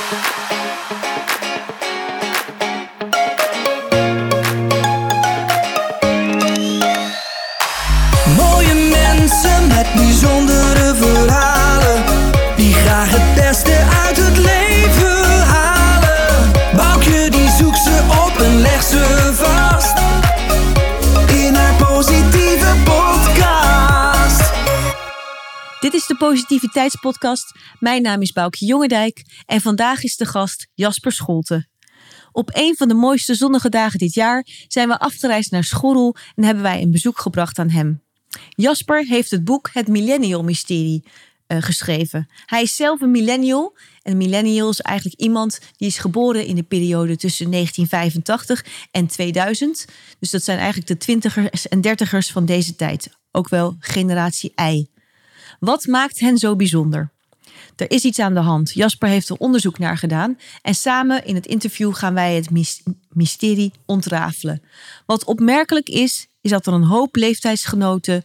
Mooie Positiviteitspodcast. Mijn naam is Boukje Jongendijk en vandaag is de gast Jasper Scholte. Op een van de mooiste zonnige dagen dit jaar zijn we afgereisd naar Schorrel en hebben wij een bezoek gebracht aan hem. Jasper heeft het boek Het Millennial Mysterie eh, geschreven. Hij is zelf een millennial. En een millennial is eigenlijk iemand die is geboren in de periode tussen 1985 en 2000. Dus dat zijn eigenlijk de twintigers en dertigers van deze tijd. Ook wel generatie I. Wat maakt hen zo bijzonder? Er is iets aan de hand. Jasper heeft er onderzoek naar gedaan. En samen in het interview gaan wij het mys- mysterie ontrafelen. Wat opmerkelijk is, is dat er een hoop leeftijdsgenoten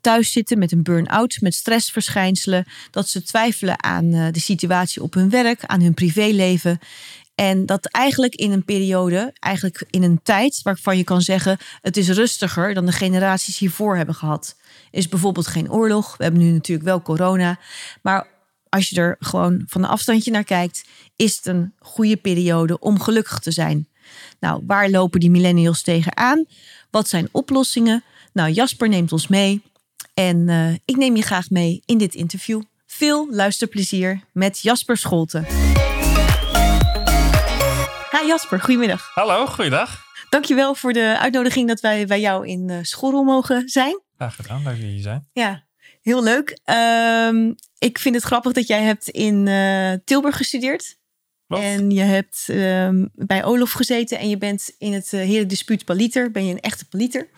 thuis zitten met een burn-out, met stressverschijnselen. Dat ze twijfelen aan eh, de situatie op hun werk, aan hun privéleven. En dat eigenlijk in een periode, eigenlijk in een tijd waarvan je kan zeggen: het is rustiger dan de generaties hiervoor hebben gehad. Is bijvoorbeeld geen oorlog. We hebben nu natuurlijk wel corona. Maar als je er gewoon van een afstandje naar kijkt, is het een goede periode om gelukkig te zijn. Nou, waar lopen die millennials tegenaan? Wat zijn oplossingen? Nou, Jasper neemt ons mee. En eh, ik neem je graag mee in dit interview. Veel luisterplezier met Jasper Scholte. Hi Jasper, goedemiddag. Hallo, goeiedag. Dankjewel voor de uitnodiging dat wij bij jou in uh, Schorrel mogen zijn. Graag gedaan, leuk dat jullie hier zijn. Ja, heel leuk. Ehm, ik vind het grappig dat jij hebt in eh, Tilburg gestudeerd. Klopt. En je hebt ehm, bij Olof gezeten en je bent in het uh, herendispuut paliter. Ben je een echte paliter.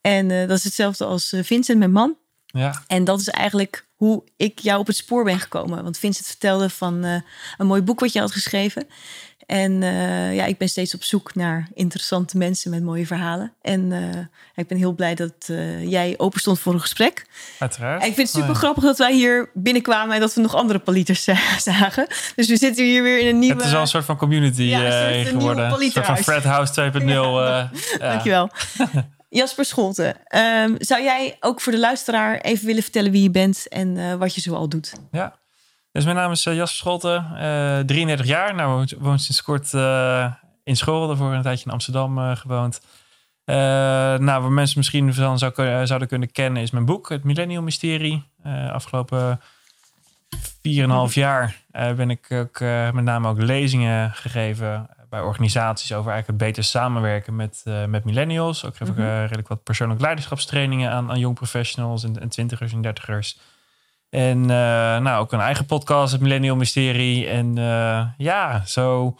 En eh, dat is hetzelfde als Vincent, mijn man. Ja, En dat is eigenlijk hoe ik jou op het spoor ben gekomen. Want Vincent vertelde van een mooi boek wat je had geschreven. En eh, ja, ik ben steeds op zoek naar interessante mensen met mooie verhalen. En eh, ik ben heel blij dat eh, jij open stond voor een gesprek. uiteraard. En ik vind het super Oh, grappig dat wij hier binnenkwamen en dat we nog andere paliters za- zagen. Dus we zitten hier weer in een nieuwe... Het is wel een soort van community Ja, een geworden. Een soort van. Fred House 2.0. Ja. Dankjewel. Jasper Scholte, ehm, zou jij ook voor de luisteraar even willen vertellen wie je bent en wat je zoal doet? Ja. Dus mijn naam is eh, Jasper Scholte, eh 33 jaar. Nou, woon, sinds kort eh, in school. Daarvoor een tijdje in Amsterdam eh, gewoond. Nou, waar mensen misschien van zou, zouden kunnen kennen is mijn boek, Het Millennial Mysterie. Afgelopen 4,5 jaar ben ik ook met name ook lezingen gegeven bij organisaties over eigenlijk het beter samenwerken met, met millennials. Ook geef ik Mhm. redelijk wat persoonlijke leiderschapstrainingen aan, aan jong professionals en, en twintigers en dertigers. En eh, nou, ook een eigen podcast, het Millennial Mysterie. En eh, ja, zo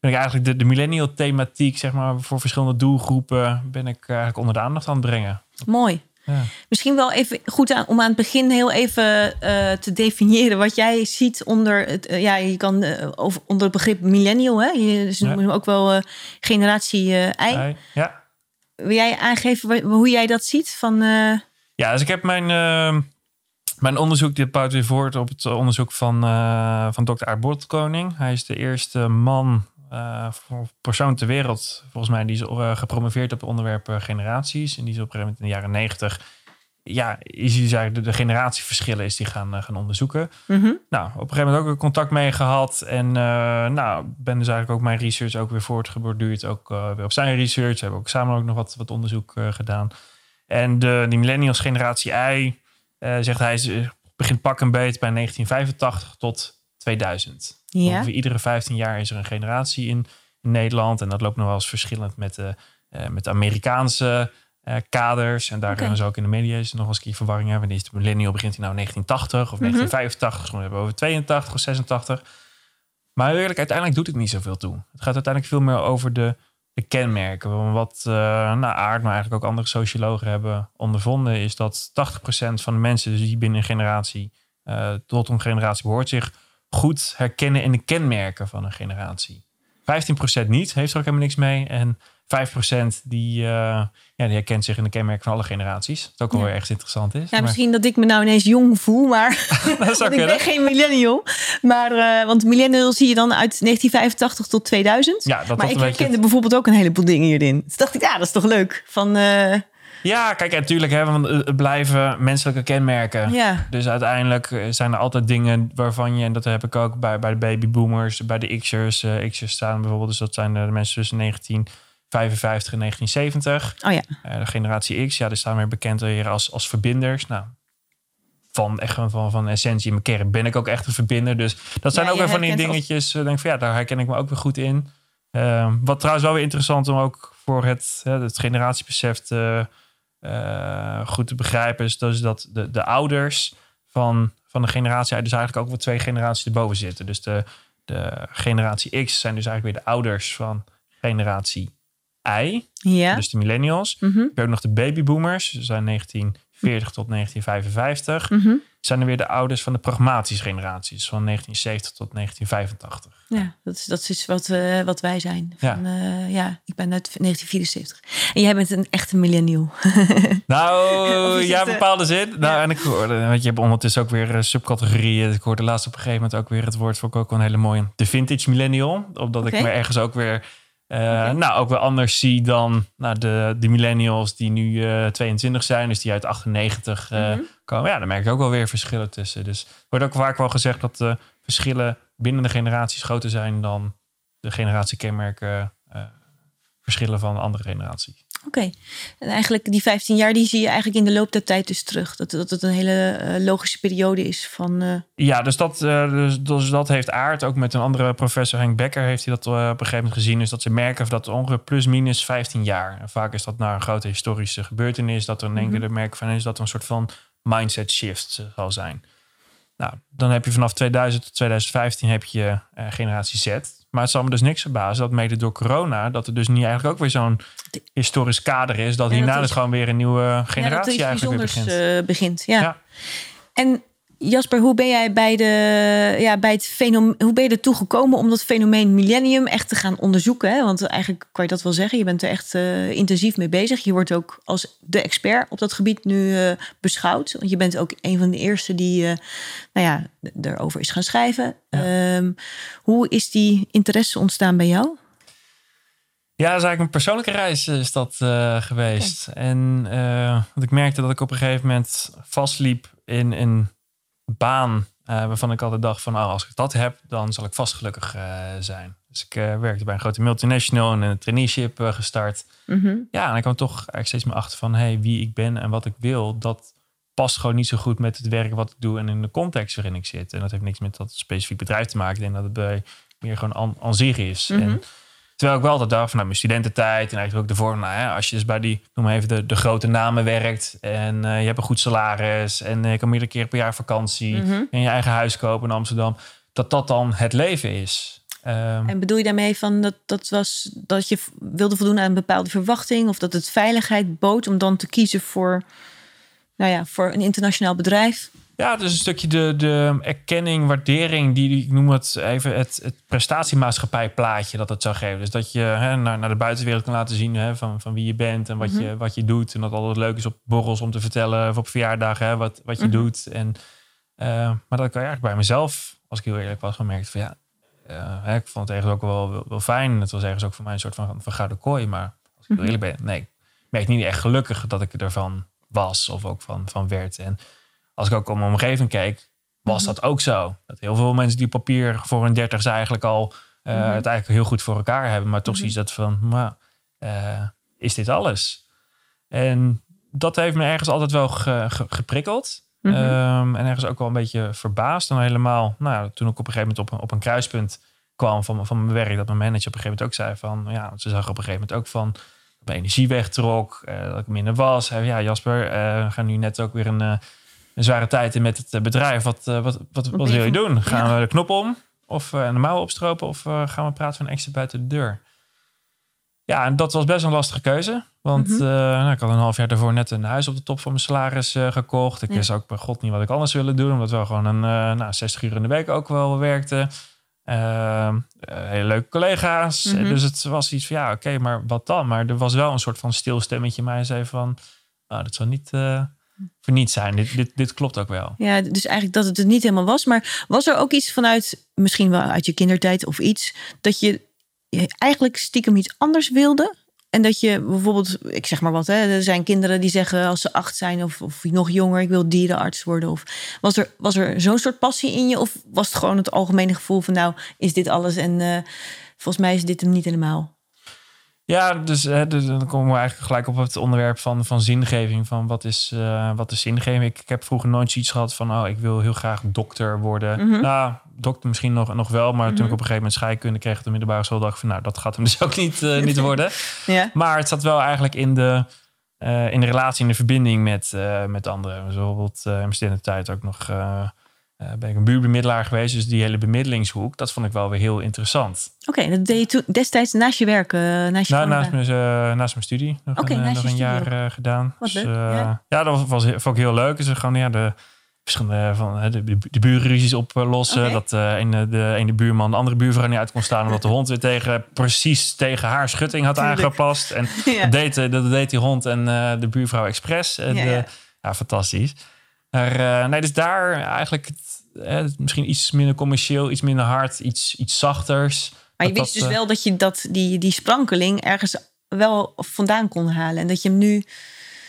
ben ik eigenlijk de, de millennial thematiek, zeg maar, voor verschillende doelgroepen, ben ik eigenlijk onder de aandacht aan het brengen. Mooi. Ja. Misschien wel even goed aan, om aan het begin heel even eh, te definiëren wat jij ziet onder het, ja, je kan over, onder het begrip millennial, hè? Je, ze Ja. noemen hem ook wel generatie I. Ja. Wil jij aangeven hoe jij dat ziet? Van, Ja, dus ik heb mijn, mijn onderzoek, dit bouwt weer voort op het onderzoek van, eh, van Dr. Aart Botkoning. Hij is de eerste man, voor persoon ter wereld, volgens mij, die is eh, gepromoveerd op het onderwerp generaties. En die is op een gegeven moment in de jaren negentig, ja, is hij dus eigenlijk de, de generatieverschillen is die gaan, gaan onderzoeken. mhm. Nou, op een gegeven moment ook weer contact mee gehad. En eh, nou, ben dus eigenlijk ook mijn research ook weer voortgeborduurd. Ook weer op zijn research. We hebben ook samen ook nog wat, wat onderzoek gedaan. En de, die millennials generatie I, zegt hij, eh, begint pak een beet bij 1985 tot 2000. Ja. Ongeveer iedere 15 jaar is er een generatie in, in Nederland. En dat loopt nog wel eens verschillend met de, eh, met de Amerikaanse eh, kaders. En daar kunnen ze ook in de media is nog eens een keer verwarring hebben. Die is de millennial begint hij nou 1980 of Mhm. 1985. Soms hebben we over 82 of 86. Maar eerlijk, uiteindelijk doet het niet zoveel toe. Het gaat uiteindelijk veel meer over de, de kenmerken. Wat eh nou, Aard, maar eigenlijk ook andere sociologen hebben ondervonden... is dat 80% van de mensen dus die binnen een generatie... eh, tot een generatie behoort zich goed herkennen in de kenmerken van een generatie. 15% niet, heeft er ook helemaal niks mee. En 5% die, uh, ja, die herkent zich in de kenmerken van alle generaties. Wat ook wel Ja. weer interessant is. Ja, misschien dat ik me nou ineens jong voel, maar dat zou ik ben geen millennial. Maar, eh, want millennial zie je dan uit 1985 tot 2000. Ja, dat maar dat ik beetje... herkende bijvoorbeeld ook een heleboel dingen hierin. Dus dacht ik, ja, dat is toch leuk. Van, eh, Ja, kijk, natuurlijk, hè, want het blijven menselijke kenmerken. ja, Dus uiteindelijk eh, zijn er altijd dingen waarvan je, en dat heb ik ook bij, bij de babyboomers, bij de X'ers. eh X'ers staan bijvoorbeeld, dus dat zijn de mensen tussen 1955 en 1970. oh ja. Eh, de generatie X, ja, die staan weer bekend weer als, als verbinders. Nou, van echt van, van, van essentie in mijn kern ben ik ook echt een verbinder. Dus dat zijn Ja, ook weer van die dingetjes. denk van ja, daar herken ik me ook weer goed in. Eh, wat trouwens wel weer interessant om ook voor het, het generatiebesef te, eh, goed te begrijpen, is dus dat de, de ouders van, van de generatie, dus eigenlijk ook wel twee generaties erboven zitten. Dus de, de generatie X zijn dus eigenlijk weer de ouders van generatie Y, Ja. dus de millennials. Mhm, Je hebt ook nog de babyboomers. Ze zijn 1940 tot 1955. mhm. Zijn er weer de ouders van de pragmatische generaties. Van 1970 tot 1985. Ja, dat is, dat is wat, eh, wat wij zijn. Ja. Van, eh, ja, ik ben uit 1974. En jij bent een echte millennial. Nou, ja, het, bepaalde zin. Nou, en ik hoorde, want je hebt ondertussen ook weer eh, subcategorieën. Ik hoorde laatst op een gegeven moment ook weer het woord, ik ook een hele mooie. De vintage millennial. Omdat ik me ergens ook weer, eh, nou, ook wel anders zie dan nou, de, de millennials die nu eh 22 zijn. Dus die uit 98 eh, Mhm. komen. Ja, daar merk ik ook wel weer verschillen tussen. Dus er wordt ook vaak wel gezegd dat de verschillen binnen de generaties groter zijn dan de generatiekenmerken eh, verschillen van de andere generatie. Oké. En eigenlijk die 15 jaar, die zie je eigenlijk in de loop der tijd dus terug. Dat, dat het een hele eh, logische periode is van... eh, Ja, dus dat, eh, dus, dus dat heeft aard. Ook met een andere professor, Henk Becker, heeft hij dat op een gegeven moment gezien. Dus dat ze merken dat ongeveer plus minus 15 jaar. En vaak is dat na een grote historische gebeurtenis. Dat er in één keer de merk van is dat er een soort van mindset shift zal zijn. Nou, dan heb je vanaf 2000 tot 2015 heb je generatie Z. Maar het zal me dus niks verbazen dat mede door corona... dat er dus niet eigenlijk ook weer zo'n historisch kader is... dat Ja, hierna dat dus gewoon weer een nieuwe ja, dat er generatie iets eigenlijk weer begint. eh, begint. Ja. Ja. En Jasper, hoe ben jij bij, de, ja, bij het fenomeen, hoe ben je ertoe gekomen om dat fenomeen millennium echt te gaan onderzoeken? Hè? Want eigenlijk kan je dat wel zeggen. Je bent er echt eh, intensief mee bezig. Je wordt ook als de expert op dat gebied nu eh, beschouwd. Want je bent ook een van de eerste die eh, nou ja, erover is gaan schrijven. Ehm, hoe is die interesse ontstaan bij jou? Ja, dat is eigenlijk een persoonlijke reis is dat geweest. En want ik merkte dat ik op een gegeven moment vastliep in een baan eh, waarvan ik altijd dacht van, oh, als ik dat heb, dan zal ik vast gelukkig eh, zijn. Dus ik eh, werkte bij een grote multinational en een traineeship gestart. Mhm. Ja, en ik kwam toch eigenlijk steeds meer achter van, hey, wie ik ben en wat ik wil, dat past gewoon niet zo goed met het werk wat ik doe en in de context waarin ik zit. En dat heeft niks met dat specifiek bedrijf te maken. Ik denk dat het bij meer gewoon aan, zich is. Mhm. En Terwijl ik wel altijd dacht van nou, mijn studententijd en eigenlijk ook ervoor, nou ja, als je dus bij die, noem maar even de, de grote namen werkt en eh, je hebt een goed salaris en eh, je kan meerdere keer per jaar vakantie Mhm. en je eigen huis kopen in Amsterdam, dat dat dan het leven is. Ehm, En bedoel je daarmee van dat, dat was dat je wilde voldoen aan een bepaalde verwachting of dat het veiligheid bood om dan te kiezen voor, nou ja, voor een internationaal bedrijf? Ja, dus een stukje de, de erkenning, waardering, die ik noem het even het, het prestatiemaatschappijplaatje dat het zou geven. Dus dat je hè, naar, naar de buitenwereld kan laten zien hè, van, van wie je bent en wat, je, wat je doet. En dat altijd leuk is op borrels om te vertellen of op verjaardagen hè, wat, wat je Mhm. doet. En, eh, maar dat ik eigenlijk bij mezelf, als ik heel eerlijk was, gemerkt van ja, eh, hè, ik vond het eigenlijk ook wel, wel, wel fijn. Het was ergens ook voor mij een soort van, van gouden kooi. Maar als ik heel eerlijk ben, nee, ik merk niet echt gelukkig dat ik ervan was of ook van, van werd. En als ik ook om mijn omgeving keek, was dat ook zo. Dat heel veel mensen die papier voor hun dertigste eigenlijk al eh, het eigenlijk heel goed voor elkaar hebben. Maar toch zie je dat van, nou, eh, is dit alles? En dat heeft me ergens altijd wel ge- ge- geprikkeld. Mhm. Ehm, en ergens ook wel een beetje verbaasd. En helemaal, nou ja, toen ik op een gegeven moment op een, op een kruispunt kwam van, van mijn werk, dat mijn manager op een gegeven moment ook zei van, ja, ze zag op een gegeven moment ook van, dat mijn energie wegtrok, eh, dat ik minder was. Ja, Jasper, we gaan nu net ook weer een, een zware tijd in met het eh, bedrijf. Wat, eh, wat, wat, wat, ben wil je doen? Gaan Ja. we de knop om? Of eh, de mouwen opstropen? Of gaan we praten van extra buiten de deur? Ja, en dat was best een lastige keuze. Want Mhm. nou, ik had een half jaar daarvoor net een huis op de top van mijn salaris gekocht. Ik Ja. wist ook bij god niet wat ik anders wilde doen. Omdat we gewoon een nou, 60 uur in de week ook wel werkte. Uh, hele leuke collega's. Mhm. Dus het was iets van, ja, oké, maar wat dan? Maar er was wel een soort van stil stemmetje in mij. zei van, nou, dat zal niet uh, voor niets zijn. Dit, dit, dit klopt ook wel. Ja, dus eigenlijk dat het er niet helemaal was. Maar was er ook iets vanuit, misschien wel uit je kindertijd of iets... dat je eigenlijk stiekem iets anders wilde? En dat je bijvoorbeeld, ik zeg maar wat, hè, er zijn kinderen die zeggen als ze acht zijn of, of nog jonger, ik wil dierenarts worden. Of was er, was er zo'n soort passie in je? Of was het gewoon het algemene gevoel van nou, is dit alles en uh, volgens mij is dit hem niet helemaal? Ja, dus, hè, dus dan komen we eigenlijk gelijk op het onderwerp van, van zingeving. Van wat is, uh, wat is zingeving? Ik, ik, heb vroeger nooit zoiets gehad van, oh, ik wil heel graag dokter worden. Mhm. Mm -hmm. Nou, dokter misschien nog, nog wel. Maar mm -hmm. toen ik op een gegeven moment scheikunde kreeg op de middelbare school, dacht ik van, nou, dat gaat hem dus ook niet, uh, niet worden. ja. Maar het zat wel eigenlijk in de, uh, in de relatie, in de verbinding met, met anderen. Dus bijvoorbeeld in mijn studententijd ook nog... Uh, ben ik een buurbemiddelaar geweest. Dus die hele bemiddelingshoek, dat vond ik wel weer heel interessant. Oké, okay, dat deed je toen destijds naast je werk? Uh, naast, je nou, naast, mijn, uh, naast mijn studie. Nog okay, een, nog een jaar gedaan. Wat dus, leuk, ja. ja. dat was, was, vond ik heel leuk. Dus gewoon ja, de verschillende van de, de, de buurruzies oplossen. Okay. Dat uh, de ene buurman de andere buurvrouw niet uit kon staan. Omdat de hond weer tegen, precies tegen haar schutting had Tuurlijk. aangepast. En ja. dat, deed, dat deed die hond en de buurvrouw expres. En, Ja, ja. ja, fantastisch. Maar nee, dus daar eigenlijk eh, misschien iets minder commercieel, iets minder hard, iets, iets zachters. Maar je wist dat, dus eh, wel dat je dat, die, die sprankeling ergens wel vandaan kon halen. En dat je hem nu...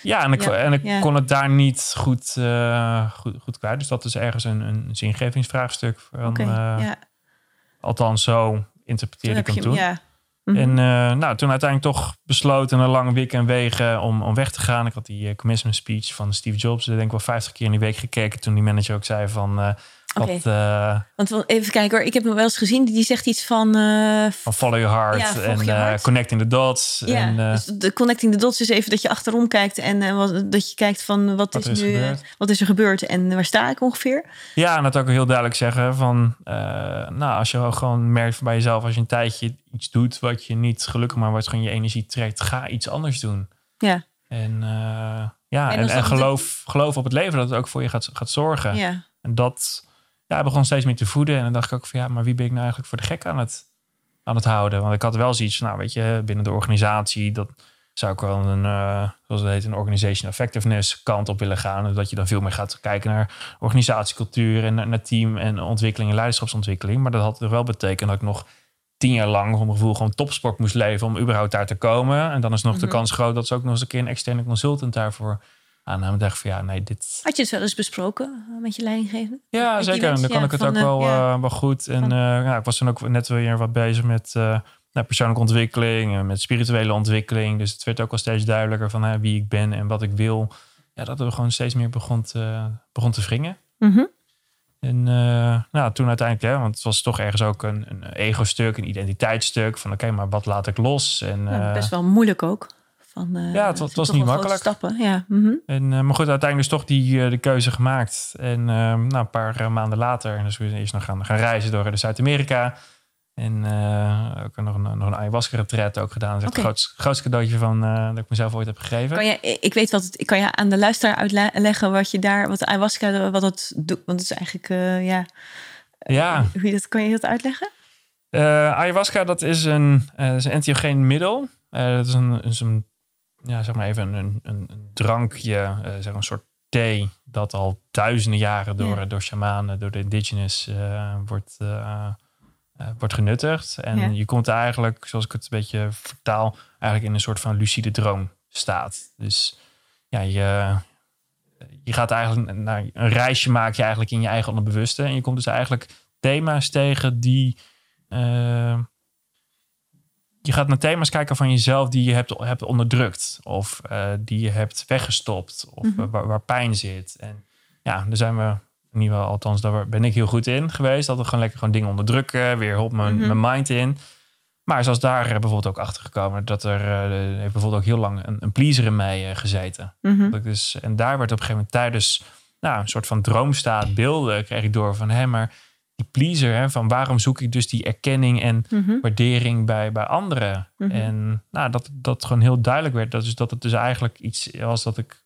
Ja, en ik, Ja, en ik ja. kon het daar niet goed, eh, goed, goed kwijt. Dus dat is ergens een, een zingevingsvraagstuk. Van, Oké, eh, ja. Althans, zo interpreteerde ik hem hem, toen. ja. Mhm. En eh, nou, toen uiteindelijk toch besloten, een lange week en wegen om, om weg te gaan. Ik had die eh, commencement speech van Steve Jobs, denk ik wel 50 keer in die week gekeken. Toen die manager ook zei van, eh, eh, Want even kijken hoor, ik heb hem wel eens gezien. Die zegt iets van... eh, van follow your heart Ja, en je eh, hart. connecting the dots. ja, en, dus de connecting the dots is even dat je achterom kijkt en wat, dat je kijkt van wat, Wat is er is nu, gebeurd. wat is er gebeurd en waar sta ik ongeveer? Ja, en dat ook heel duidelijk zeggen van, nou, als je gewoon merkt bij jezelf, als je een tijdje iets doet wat je niet gelukkig maar wat gewoon je energie trekt, ga iets anders doen. Ja, En ja, En geloof, geloof op het leven dat het ook voor je gaat, gaat zorgen. ja. En dat ja, begon steeds meer te voeden. En dan dacht ik ook van ja, maar wie ben ik nou eigenlijk voor de gek aan het, aan het houden? Want ik had wel zoiets van, nou weet je, binnen de organisatie, dat zou ik wel een, eh, zoals het heet, een organization effectiveness kant op willen gaan. Dat je dan veel meer gaat kijken naar organisatiecultuur en naar, naar team en ontwikkeling en leiderschapsontwikkeling. Maar dat had er wel betekend dat ik nog tien jaar lang voor mijn gevoel gewoon topsport moest leven om überhaupt daar te komen. En dan is nog de Mhm. kans groot dat ze ook nog eens een keer een externe consultant daarvoor aannamen. Ik dacht van ja, nee, dit, Had je het wel eens besproken eh, met je leidinggevende? ja, Met zeker. En dan kan ja, ik het ook eh, wel, ja. eh, wel goed. En eh, ja, ik was toen ook net weer wat bezig met eh, nou, persoonlijke ontwikkeling, en met spirituele ontwikkeling. Dus het werd ook al steeds duidelijker van hè, wie ik ben en wat ik wil. Ja, dat er gewoon steeds meer begon te, begon te wringen. Mhm. En eh, nou, toen uiteindelijk, hè, want het was toch ergens ook een, een ego-stuk, een identiteitsstuk. Van oké, maar wat laat ik los? En, Ja, eh, best wel moeilijk ook. Van, eh, Ja, het was- niet makkelijk. Stappen. Ja, mhm. En, eh, maar goed, uiteindelijk is toch die eh, de keuze gemaakt. En nou, een paar maanden later, en dus we eerst nog gaan, gaan reizen door de Zuid-Amerika. En ook nog een, nog een ayahuasca-retreat ook gedaan. Dat is het grootste, grootste cadeautje van, dat ik mezelf ooit heb gegeven. Kan je, ik weet wat het, ik kan je aan de luisteraar uitleggen wat je daar, wat ayahuasca, wat dat doet. Want het is eigenlijk, ja, Ja, hoe je dat, kan je dat uitleggen? ayahuasca dat is een, is een entheogeen middel. Dat is een, is een ja, zeg maar even een, een, een drankje, eh, zeg een soort thee... dat al duizenden jaren door, Ja. door shamanen, door de indigenous eh, wordt, eh, eh, wordt genuttigd. En Ja. je komt eigenlijk, zoals ik het een beetje vertaal... eigenlijk in een soort van lucide droom staat. Dus ja, je, je gaat eigenlijk naar een reisje maak je eigenlijk in je eigen onderbewuste. En je komt dus eigenlijk thema's tegen die... eh, je gaat naar thema's kijken van jezelf die je hebt, hebt onderdrukt. Of eh, die je hebt weggestopt. Of Mhm. eh, waar, waar pijn zit. En ja, daar zijn we, in ieder geval, althans, daar ben ik heel goed in geweest. Dat we gewoon lekker gewoon dingen onderdrukken. Weer op mijn, Mhm. mijn mind in. Maar zoals daar eh, bijvoorbeeld ook achter gekomen. Dat er heeft bijvoorbeeld ook heel lang een, een pleaser in mij gezeten. Mhm. Dat ik dus, en daar werd op een gegeven moment tijdens nou, een soort van droomstaat beelden kreeg ik door van hé, maar die pleaser, hè, van waarom zoek ik dus die erkenning en Mhm. waardering bij, bij anderen. Mhm. En nou, dat, dat gewoon heel duidelijk werd. Dat, is, dat het dus eigenlijk iets was dat ik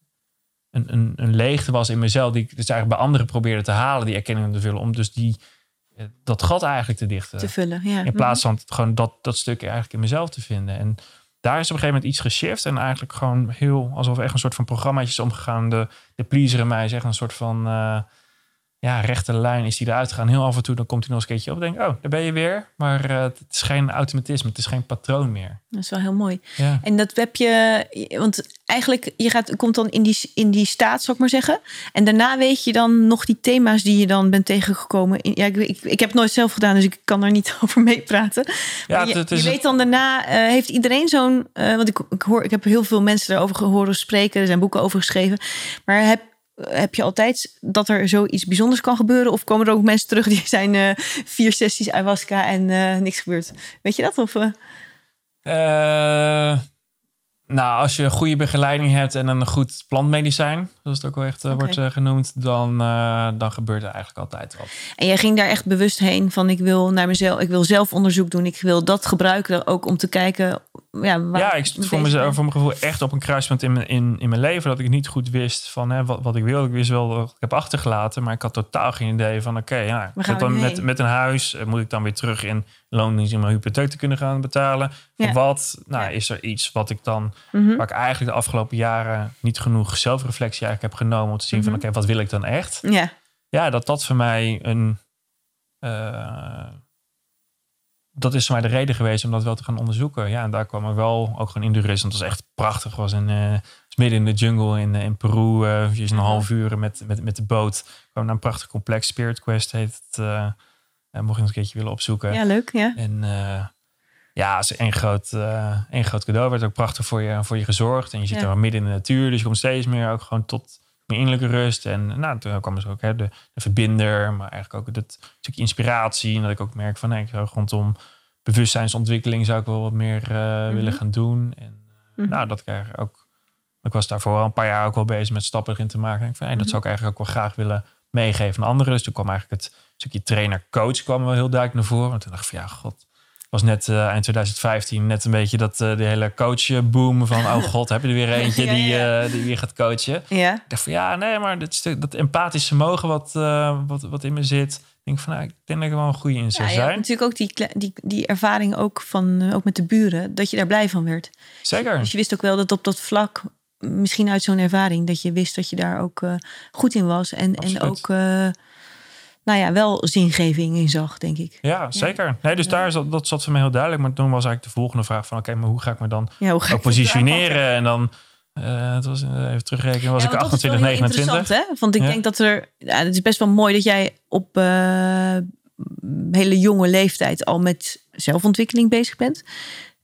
een, een, een leegte was in mezelf, die ik dus eigenlijk bij anderen probeerde te halen, die erkenning te vullen, om dus die dat gat eigenlijk te dichten. Te vullen, ja. In plaats van gewoon dat, dat stukje eigenlijk in mezelf te vinden. En daar is op een gegeven moment iets geshift. En eigenlijk gewoon heel, alsof er echt een soort van programmaatjes omgegaan. De, de pleaser in mij is echt een soort van eh, ja, rechte lijn is die eruit gegaan. Heel af en toe dan komt hij nog eens een keertje op. En denk oh, daar ben je weer. Maar uh, het is geen automatisme, het is geen patroon meer. Dat is wel heel mooi. Ja. En dat heb je, want eigenlijk, je gaat, komt dan in die, in die staat, zou ik maar zeggen. En daarna weet je dan nog die thema's die je dan bent tegengekomen. Ja, ik, ik, ik heb het nooit zelf gedaan, dus ik kan daar niet over meepraten. Ja, je, het is je weet dan daarna, eh, heeft iedereen zo'n, eh, want ik, ik, hoor, ik heb heel veel mensen daarover gehoord spreken. Er zijn boeken over geschreven. Maar heb, heb je altijd dat er zoiets bijzonders kan gebeuren? Of komen er ook mensen terug die zijn eh, vier sessies ayahuasca en eh, niks gebeurt? Weet je dat? Of, eh? Nou, als je een goede begeleiding hebt en een goed plantmedicijn, zoals het ook wel echt wordt genoemd, dan, dan gebeurt er eigenlijk altijd wat. En jij ging daar echt bewust heen van ik wil naar mezelf, ik wil zelf onderzoek doen, ik wil dat gebruiken ook om te kijken. Ja, waar ja, ik stond mee voor, mezelf, voor mijn gevoel echt op een kruispunt in mijn, in, in mijn leven. Dat ik niet goed wist van hè, wat, wat ik wil. Ik wist wel wat ik heb achtergelaten, maar ik had totaal geen idee van oké, ja, dan we met, met een huis. eh, Moet ik dan weer terug in loondienst om mijn hypotheek te kunnen gaan betalen? Ja. Of wat? Nou, Ja. is er iets wat ik dan, Mhm. waar ik eigenlijk de afgelopen jaren niet genoeg zelfreflectie eigenlijk heb genomen om te zien van Mhm. oké, wat wil ik dan echt? Ja, ja, dat dat voor mij een. eh, dat is voor mij de reden geweest om dat wel te gaan onderzoeken. Ja, en daar kwam ik wel ook gewoon in de rust. Want het was echt prachtig. Het was, in, eh, was midden in de jungle in, eh, in Peru. eventjes een half uur met, met, met de boot. We kwamen naar een prachtig complex. Spirit Quest heet het. en mocht je nog een keertje willen opzoeken. ja, leuk. Ja. En ja, het is één groot, één groot cadeau. Werd ook prachtig voor je, voor je gezorgd. En je zit Ja. er midden in de natuur. Dus je komt steeds meer ook gewoon tot meer innerlijke rust. En nou, toen kwam dus ook hè, de, de verbinder. Maar eigenlijk ook het stukje inspiratie. En dat ik ook merk van nee, ik zou rondom bewustzijnsontwikkeling zou ik wel wat meer eh, willen gaan doen. En eh, Mhm. nou, dat ik eigenlijk ook. Ik was daarvoor al een paar jaar ook wel bezig met stappen erin te maken. En ik van, hey, dat Mhm. zou ik eigenlijk ook wel graag willen meegeven aan anderen. Dus toen kwam eigenlijk het stukje trainer-coach kwam wel heel duidelijk naar voren. Want toen dacht ik van ja, god. Was net eh, eind 2015 net een beetje dat eh, de hele coach-boom van... oh god, heb je er weer eentje Ja, die, ja. eh, die weer gaat coachen. ja. Ik dacht van ja, nee, maar dat, stuk, dat empathische mogen wat, wat, wat in me zit... Ik denk van nou, ik denk dat ik wel een goede in Ja, zou je had zijn. natuurlijk ook die, die, die ervaring ook, van, ook met de buren, dat je daar blij van werd. Zeker. Dus je wist ook wel dat op dat vlak, misschien uit zo'n ervaring, dat je wist dat je daar ook goed in was. En, en ook, nou ja, wel zingeving in zag, denk ik. Ja, zeker. Nee, dus daar is dat, dat zat voor mij heel duidelijk. Maar toen was eigenlijk de volgende vraag van... oké, maar hoe ga ik me dan Ja, hoe ga ik positioneren? En dan, eh, het was, eh, even terugrekenen, was Ja, ik want dat is wel 28, heel 29. interessant, Hè? Want ik Ja. denk dat er. Ja, het is best wel mooi dat jij op eh, hele jonge leeftijd al met zelfontwikkeling bezig bent.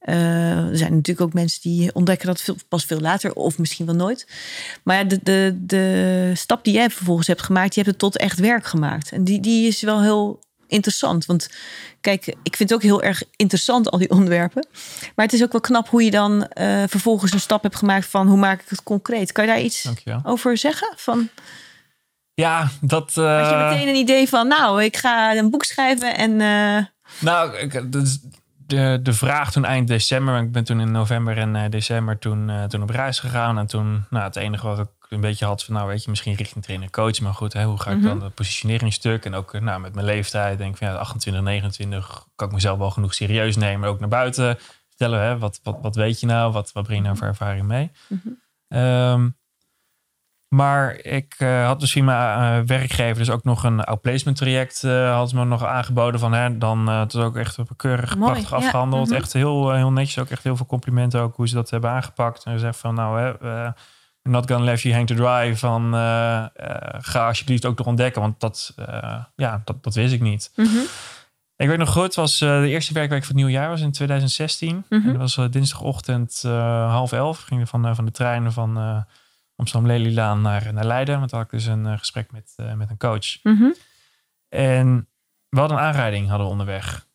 Eh, er zijn natuurlijk ook mensen die ontdekken dat veel, pas veel later, of misschien wel nooit. Maar de, de, de stap die jij vervolgens hebt gemaakt, je hebt het tot echt werk gemaakt. En die, die is wel heel interessant. Want kijk, ik vind het ook heel erg interessant, al die onderwerpen. Maar het is ook wel knap hoe je dan eh, vervolgens een stap hebt gemaakt van hoe maak ik het concreet. Kan je daar iets Dankjewel. over zeggen? Van, Ja, dat... had je eh, meteen een idee van, nou, ik ga een boek schrijven en... Nou, ik, is de, de vraag toen eind december. Ik ben toen in november en eh, december toen, eh, toen op reis gegaan. En toen, nou, het enige wat ik een beetje had van, nou weet je, misschien richting trainer coach. Maar goed, hè, hoe ga ik Mhm. dan het positioneringstuk? En ook eh, nou, met mijn leeftijd denk ik van ja, 28, 29 kan ik mezelf wel genoeg serieus nemen. Ook naar buiten vertellen, hè, wat, wat, wat weet je nou? Wat, wat breng je nou voor ervaring mee? Ehm, maar ik eh, had dus via mijn eh, werkgever dus ook nog een outplacement traject uh, ze me nog aangeboden van hè, dan uh, het is ook echt keurig Mooi, prachtig ja. afgehandeld. Mhm. Echt heel, heel netjes, ook echt heel veel complimenten ook hoe ze dat hebben aangepakt. En ze zegt van nou hè, uh, not gonna let you hang to dry van uh, ga alsjeblieft ook nog ontdekken, want dat, uh, ja, dat, dat wist ik niet. Mm -hmm. Ik weet nog goed, het was uh, de eerste werkweek van het nieuwjaar, was in 2016. Mm Mhm. -hmm. En dat was uh, dinsdagochtend uh, half elf. Gingen van, van de treinen van uh, Amsterdam Lelylaan naar, naar Leiden. Want had ik dus een uh, gesprek met, met een coach. Mm -hmm. En we hadden een aanrijding hadden we onderweg.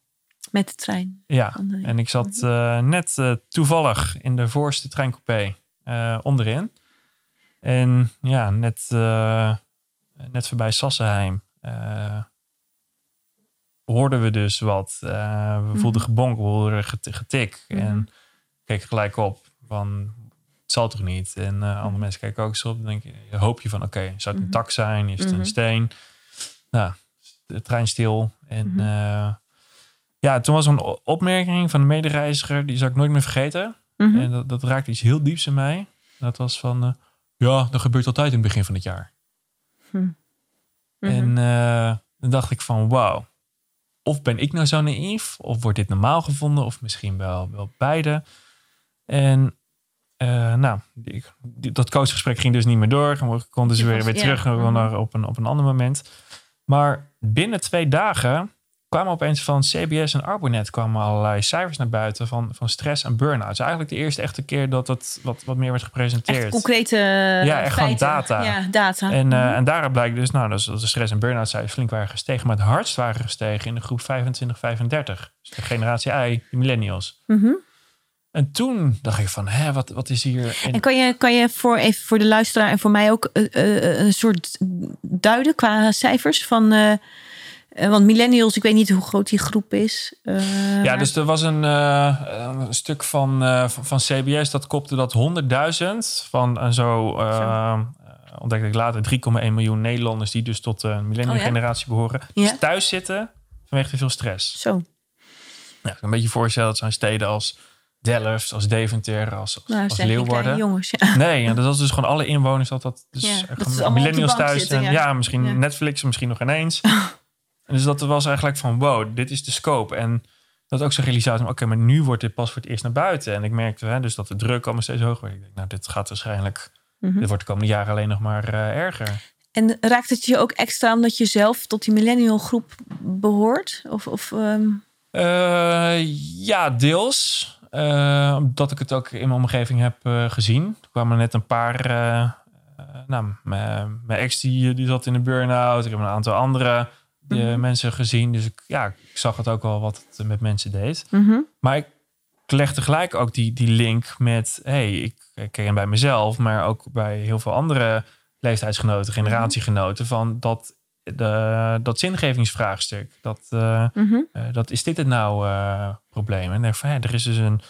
Met de trein? Ja, en ik zat uh, net uh, toevallig in de voorste treincoupé uh, onderin. En ja, net, net voorbij Sassenheim hoorden we dus wat. We voelden gebonk, we hoorden getik. Mm. En keek gelijk op van, het zal toch niet? En uh, andere mensen kijken ook zo op. Dan denk je, hoop je van, oké, okay, zou het een tak zijn? Is het een steen? Nou, de trein stil. En Mhm. eh, ja, toen was er een opmerking van de medereiziger, die zal ik nooit meer vergeten. Mhm. En dat, dat raakte iets heel dieps in mij. Dat was van, eh, ja, dat gebeurt altijd in het begin van het jaar. Mhm. En eh, dan dacht ik van, wauw. Of ben ik nou zo naïef? Of wordt dit normaal gevonden? Of misschien wel, wel beide. En eh, nou, die, die- dat coachgesprek ging dus niet meer door. We konden ze weer, weer ja. terug Mhm. naar op, een, op een ander moment. Maar binnen twee dagen kwamen opeens van CBS en Arbonet kwamen allerlei cijfers naar buiten van, van stress en burn-out. Dus eigenlijk de eerste echte keer dat het wat, wat meer werd gepresenteerd. Echt concrete Ja, echt gewoon data. Ja, data. En, eh, Mhm. en daaruit blijkt dus nou, dat de stress en burn-out cijfers flink waren gestegen. Maar het hardst waren gestegen in de groep 25-35. Dus de generatie I, de millennials. Mhm. En toen dacht ik van, hè, wat, wat is hier... En, En kan je, kan je voor, even voor de luisteraar en voor mij ook eh, eh, een soort duiden qua cijfers van. eh, eh, want millennials, ik weet niet hoe groot die groep is. Eh, ja, dus er was een, eh, een stuk van, eh, van, CBS dat kopte dat 100.000 van en zo... eh, Zo. ontdekte ik later 3,1 miljoen Nederlanders die dus tot de millennium Oh ja? generatie behoren. Ja. Dus thuis zitten vanwege te veel stress. Zo. Ja, ik kan een beetje voorstellen dat zijn steden als Delft, als Deventer, als, als, Nou, als Leeuwarden. jongens. Ja. Nee, ja, dat was dus gewoon alle inwoners dat dat dus Ja, dat millennials thuis zitten, zijn. ja. Misschien. Netflix, misschien nog ineens. en dus dat was eigenlijk van wow, dit is de scope. En dat ook zo'n realisatie, oké, maar nu wordt dit pas voor het eerst naar buiten. En ik merkte hè, dus dat de druk allemaal steeds hoger werd. Ik denk, nou, dit gaat waarschijnlijk, Mhm. dit wordt de komende jaren alleen nog maar eh, erger. En raakt het je ook extra omdat je zelf tot die millennial groep behoort? Of, of ehm, Eh, ja, deels. Eh, omdat ik het ook in mijn omgeving heb eh, gezien. Er kwamen net een paar. eh, nou, mijn mijn ex die, die zat in de burn-out. Ik heb een aantal andere Mhm. mensen gezien. Dus ik, ja, ik zag het ook wel wat het met mensen deed. mhm. Maar ik leg tegelijk ook die, die link met... hey, ik ken bij mezelf, maar ook bij heel veel andere leeftijdsgenoten, generatiegenoten... van dat, de, dat zingevingsvraagstuk. Dat, eh, Mhm. eh, dat is dit het nou eh, probleem? En van, ja, er is dus een...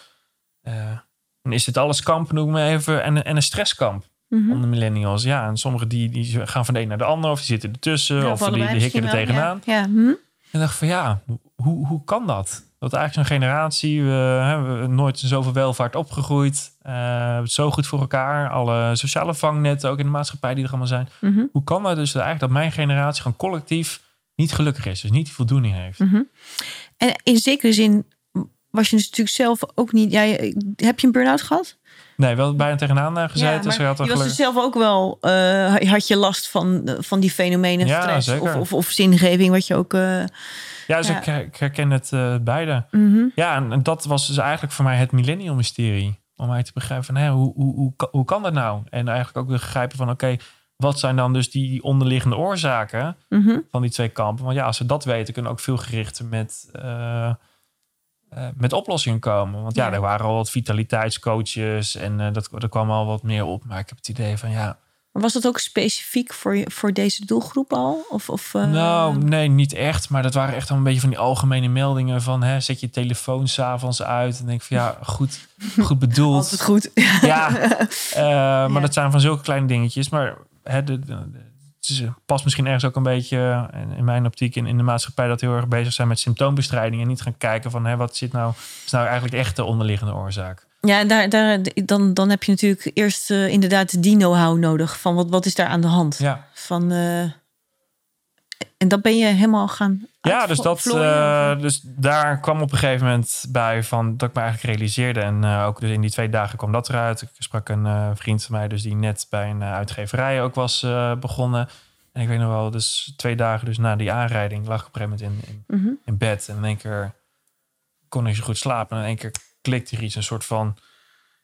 is dit alles kamp, noem maar even, en, en een stresskamp Mhm. onder millennials. Ja, en sommigen die, die gaan van de een naar de ander, of die zitten ertussen, Ja, of die, die hikken er tegenaan. Ja, ja. mhm. En dacht van ja, hoe, hoe kan dat? Dat eigenlijk zo'n generatie, we hebben nooit zoveel welvaart opgegroeid. eh, we hebben het zo goed voor elkaar. Alle sociale vangnetten, ook in de maatschappij die er allemaal zijn. Mhm. Hoe kan dat dus eigenlijk dat mijn generatie gewoon collectief niet gelukkig is? Dus niet die voldoening heeft. Mhm. En in zekere zin was je dus natuurlijk zelf ook niet. Ja, je- heb je een burn-out gehad? Nee, wel bijna tegenaan eh, gezeten. Ja, dus je had je was dus zelf ook wel. eh, had je last van, van die fenomenen, Ja, stress of, of, of zingeving, wat je ook. Ja, dus ja. Ik, her- ik herken het eh, beide. mhm. Ja, en, en dat was dus eigenlijk voor mij het millennium mysterie. Om mij te begrijpen van, hè, hoe, hoe, hoe, kan- hoe kan dat nou? En eigenlijk ook begrijpen van, oké, wat zijn dan dus die onderliggende oorzaken Mhm. van die twee kampen? Want ja, als ze dat weten, kunnen ook veel gerichter met, eh, eh, met oplossingen komen. Want ja, Ja. er waren al wat vitaliteitscoaches en dat, er kwam al wat meer op. Maar ik heb het idee van, ja, Maar was dat ook specifiek voor, je, voor deze doelgroep al? Of, of, eh, Nou, nee, niet echt. Maar dat waren echt al een beetje van die algemene meldingen van... Hè, zet je telefoon s'avonds uit. En denk van ja, goed, goed bedoeld. Altijd goed. Ja, eh, maar Ja. dat zijn van zulke kleine dingetjes. Maar hè, de, de- de- het is- past misschien ergens ook een beetje in, mijn optiek in, in de maatschappij... dat heel erg bezig zijn met symptoombestrijding... en niet gaan kijken van hè, wat zit nou, is nou eigenlijk de echte onderliggende oorzaak. Ja, daar, daar, dan, dan heb je natuurlijk eerst eh, inderdaad die know-how nodig. Van wat, wat is daar aan de hand? Ja, Van, eh, en dat ben je helemaal gaan. Ja, dus, dat, eh, dus daar kwam op een gegeven moment bij van dat ik me eigenlijk realiseerde. En ook dus in die twee dagen kwam dat eruit. Ik sprak een vriend van mij, dus die net bij een uitgeverij ook was begonnen. En ik weet nog wel, dus twee dagen dus na die aanrijding lag ik op een gegeven moment in, in, Mhm. in bed. En in één keer kon ik zo goed slapen. En in één keer klikte er iets, een soort van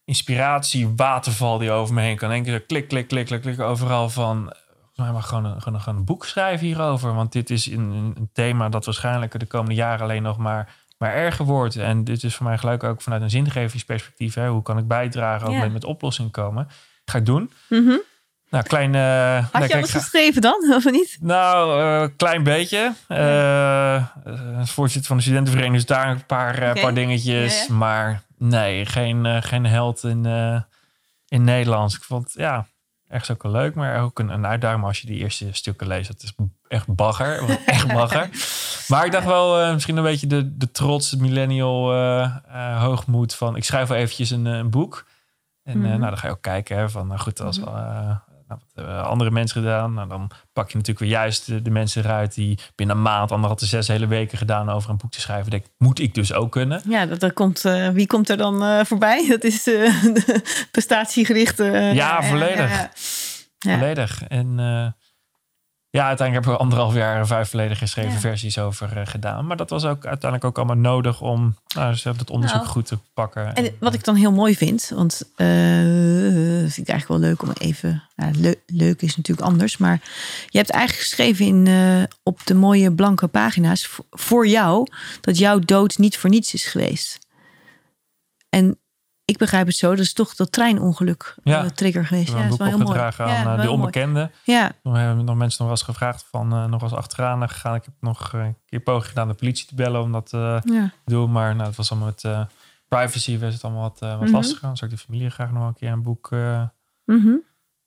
inspiratie, waterval die over me heen kan. Keer zo klik, klik, klik, klik, klik overal van... Volgens mij mag gewoon een, gewoon, een, gewoon een boek schrijven hierover. Want dit is een, een, thema dat waarschijnlijk de komende jaren alleen nog maar, maar erger wordt. En dit is voor mij gelijk ook vanuit een zingevingsperspectief. Hè, hoe kan ik bijdragen, ook Ja. met, met oplossingen komen. Ga ik doen. Mhm. Nou, klein... eh, Had nou, je kijk, alles geschreven dan, of niet? nou, eh, klein beetje. Als voorzitter van de studentenvereniging, dus daar een paar, paar dingetjes. Ja, ja. Maar nee, geen, geen held in, in Nederlands. Ik vond het ja, echt ook wel leuk, maar ook een, een uitdaging. Maar als je die eerste stukken leest, het is echt bagger. Het echt bagger. Maar ik dacht wel misschien een beetje de, de trots, de millennial hoogmoed van... ik schrijf wel eventjes een, een boek. En Mhm. nou, dan ga je ook kijken hè, van, nou goed, als Mhm. eh, nou, wat hebben andere mensen gedaan? Nou, dan pak je natuurlijk weer juist de, de mensen eruit die binnen een maand, anderhalf tot zes hele weken gedaan over een boek te schrijven. Denk, moet ik dus ook kunnen? Ja, dat, dat komt, eh, wie komt er dan eh, voorbij? Dat is eh, de prestatiegerichte. Ja, volledig. ja. Ja. Volledig. En ja, uiteindelijk hebben we anderhalf jaar vijf volledig geschreven Ja. versies over eh, gedaan. Maar dat was ook uiteindelijk ook allemaal nodig om nou, dus dat onderzoek Nou, goed te pakken. En wat ik dan heel mooi vind, want eh vind ik eigenlijk wel leuk om even. Nou, le- leuk is natuurlijk anders, maar je hebt eigenlijk geschreven in, eh, op de mooie blanke pagina's voor jou dat jouw dood niet voor niets is geweest. En ik begrijp het zo, dat is toch dat treinongeluk Ja. eh, trigger geweest. we Ja, dat is boek wel heel mooi. opgedragen Ja, aan wel eh, de mooi. onbekende. Ja, Toen hebben nog mensen nog wel eens gevraagd van eh, nog eens achteraan gegaan. Ik heb nog een keer poging gedaan de politie te bellen om dat eh, te ja. doen. Maar nou, het was allemaal met privacy was het allemaal wat, wat Mhm. lastiger. Dan zou ik de familie graag nog wel een keer een boek eh, Mhm.